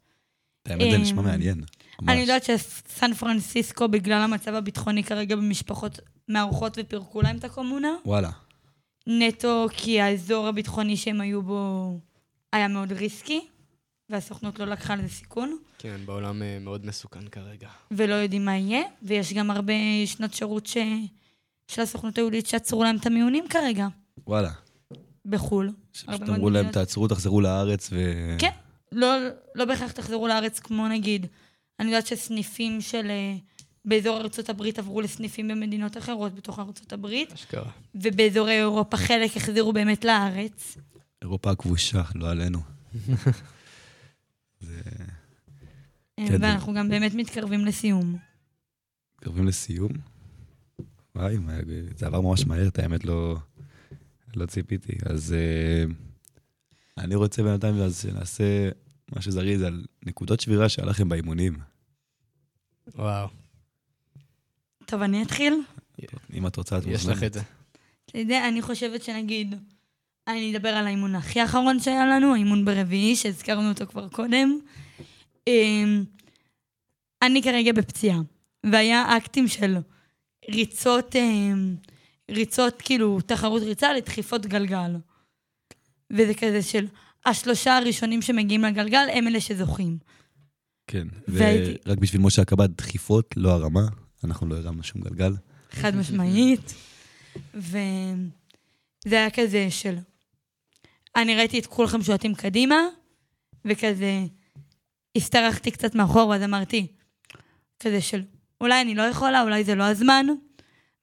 האמת זה אמ, נשמע מעניין. ממש. אני יודעת שסן פרנסיסקו, בגלל המצב הביטחוני כרגע במשפחות מערכות ופירקו להם את הקומונה. וואלה. נטו כי האזור הביטחוני שהם היו בו היה מאוד ריסקי, והסוכנות לא לקחה לזה סיכון, כן, בעולם אה, מאוד מסוכן כרגע. ולא יודעים מה יהיה, ויש גם הרבה שנות שירות ש... של הסוכנות היהודית שעצרו להם את המיונים כרגע, וואלה. בחו"ל. שפשוט אמרו להם. תעצרו, תחזרו לארץ ו... כן. לא, לא בהכרח תחזרו לארץ כמו נגיד, אני יודעת שסניפים של... אה, באזור ארצות הברית עברו לסניפים במדינות אחרות בתוך ארצות הברית, אשכרה. ובאזורי אירופה חלק החזירו באמת לארץ. אירופה הכבושה, לא עלינו. זה... אה, כן, זה- ואנחנו גם באמת מתקרבים לסיום. מתקרבים לסיום. וואי, זה עבר ממש מהר, את האמת לא... לא ציפיתי. אז אה, אני רוצה בינתיים אז שנעשה משהו זריז על נקודות שבירה שהיה לכם באימונים. וואו, טוב, אני אתחיל. אם את רוצה, את יש לך את זה. אתה יודע, אני חושבת שנגיד, אני אדבר על האימון הכי אחרון שהיה לנו, האימון ברביעי, שהזכרנו אותו כבר קודם. אמ, אני כרגע בפציעה, והיה אקטים של ריצות, אמ, ריצות, כאילו, תחרות ריצה לדחיפות גלגל. וזה כזה של השלושה הראשונים שמגיעים לגלגל, הם אלה שזוכים. כן. והייתי- ורק בשביל משה הקב"ד, דחיפות, לא הרמה. אנחנו לא הרמנו שום גלגל. חד משמעית. וזה היה כזה של... אני ראיתי את כולכם שועטים קדימה, וכזה השתרכתי קצת מאחור, ואז אמרתי, כזה של, אולי אני לא יכולה, אולי זה לא הזמן.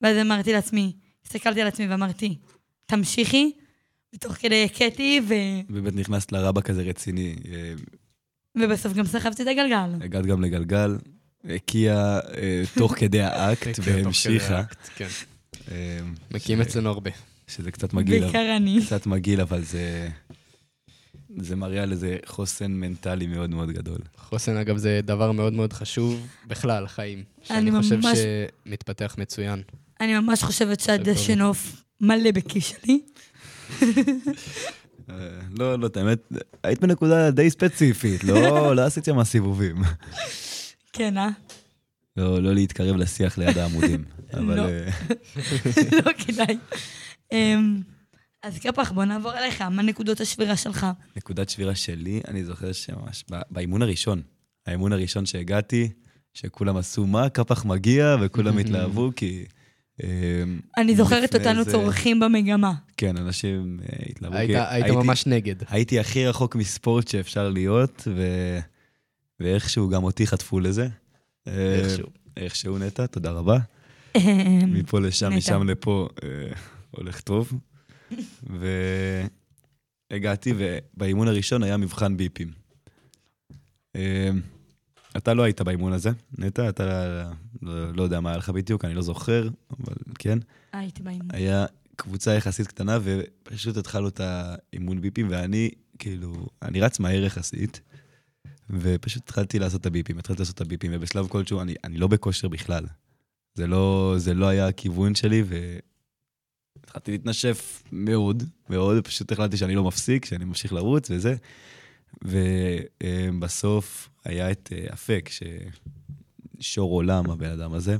ואז אמרתי לעצמי, הסתכלתי על עצמי ואמרתי, תמשיכי. ותוך כדי הכיתי, ו... באמת נכנסת לרבה כזה רציני. אה, ובסוף גם סחבתי את הגלגל. הגעת גם לגלגל, הקיאה אה, תוך כדי האקט והמשיכה. כן. אה, מקים אצלנו הרבה. שזה קצת מגעיל, אבל- בעיקר אני. קצת מגעיל, אבל זה... זה מראה על איזה חוסן מנטלי מאוד מאוד גדול. חוסן, אגב, זה דבר מאוד מאוד חשוב בכלל, חיים. שאני אני חושב ממש- שמתפתח מצוין. אני ממש חושבת. שהדשן עוף מלא בכיס שלי. אה, לא, לא, את האמת, היית בנקודה די ספציפית, לא, לא עשית שם סיבובים. כן, אה? לא, לא להתקרב לשיח ליד העמודים. אבל לא. אה, לא כדאי. אמ, אז קפח, בוא נעבור אליך, מה נקודות השבירה שלך? נקודת שבירה שלי, אני זוכר שממש באימון הראשון, האימון הראשון שהגעתי, שכולם עשו מה, קפח מגיע, וכולם התלהבו, כי... אה, אני זוכרת אותנו צורכים במגמה. כן, אנשים אה, התלהבו. היית ממש נגד. הייתי הכי רחוק מספורט שאפשר להיות. ואיכשהו גם אותי חטפו לזה. אה, איכשהו. איכשהו נטע, תודה רבה. אמ, מפה לשם. משם לפה, אה, הולך טוב. והגעתי, ובאימון הראשון היה מבחן ביפים. אה, אתה לא היית באימון הזה, נטע, אתה לא, לא יודע מה היה לך בדיוק, אני לא זוכר, אבל כן. הייתי באימון. היה קבוצה יחסית קטנה, ופשוט התחלנו את האימון ביפים, ואני, כאילו, אני רץ מהר יחסית, ופשוט התחלתי לעשות את הביפים, התחלתי לעשות את הביפים, ובשלב כלשהו אני, אני לא בכושר בכלל. זה לא, זה לא היה הכיוון שלי, והתחלתי להתנשף מאוד, מאוד, פשוט החלטתי שאני לא מפסיק, שאני ממשיך לרוץ וזה. ובסוף היה את אה, אפק, ששור עולם הבן אדם הזה.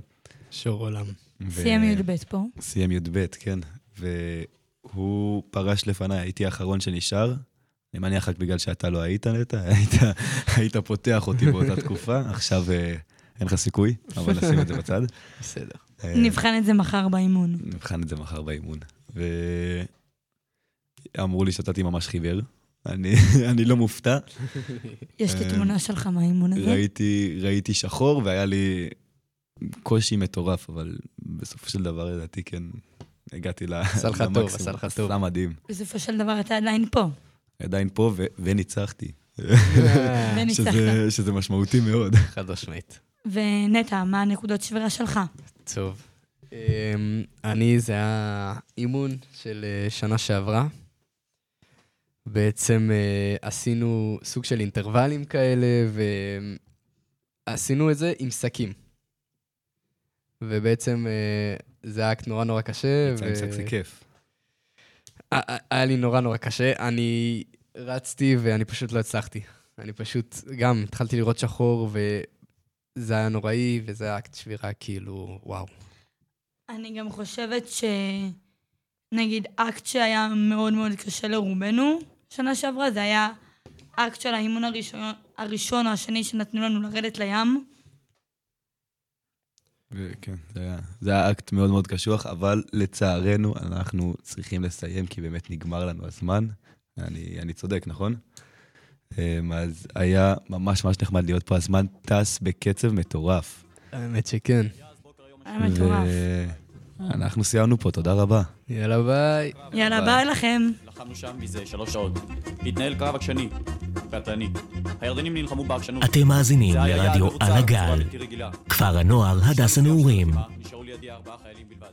שור עולם. ו- סיים י"ב פה. סיים י"ב, כן. והוא פרש לפניי, הייתי האחרון שנשאר. אני מניח רק בגלל שאתה לא היית, נטע, היית, היית פותח אותי באותה תקופה, עכשיו אה, אין לך סיכוי, אבל נשים את זה בצד. בסדר. נבחן את זה מחר באימון. נבחן את זה מחר באימון. ואמרו לי שאתה ממש חיוור. אני, אני לא מופתע. יש לי אה, תמונה שלך מהאימון הזה. ראיתי, ראיתי שחור והיה לי קושי מטורף, אבל בסופו של דבר, לדעתי, כן, הגעתי ל- עשה לך טוב, למקסימום. עשה לך טוב. עשה מדהים. בסופו של דבר אתה עדיין פה. עדיין פה ו- וניצחתי. וניצחת. שזה, שזה משמעותי מאוד. חד משמעית. ונטע, מה הנקודות שבירה שלך? טוב. אמ, אני, זה היה אימון של אה, שנה שעברה. בעצם אה, עשינו סוג של אינטרוולים כאלה, ועשינו את זה עם שקים. ובעצם אה, זה היה נורא נורא קשה. יצא עם שק זה כיף. היה לי נורא נורא קשה. אני רצתי ואני פשוט לא הצלחתי. אני פשוט, גם התחלתי לראות שחור, וזה היה נוראי, וזה היה אקט שבירה כאילו, וואו. אני גם חושבת ש... נגיד, אקט שהיה מאוד מאוד קשה לרובנו שנה שעברה, זה היה אקט של האימון הראשון, הראשון או השני שנתנו לנו לרדת לים. וכן, זה היה, זה היה אקט מאוד מאוד קשוח, אבל לצערנו אנחנו צריכים לסיים, כי באמת נגמר לנו הזמן. אני, אני צודק, נכון? אמ, אז היה ממש ממש נחמד להיות פה, הזמן טס בקצב מטורף. האמת שכן. היה מטורף. אנחנו סיימנו פה, תודה רבה. יאללה ביי. יאללה, ביי לכם. לחמנו שם מזה שלוש שעות. התנהל קרב עקשני, קטלני. הירדנים נלחמו בעקשנות. אתם מאזינים לרדיו על הגל. כפר הנוער הדס הנעורים. נשארו לידי ארבעה חיילים בלבד.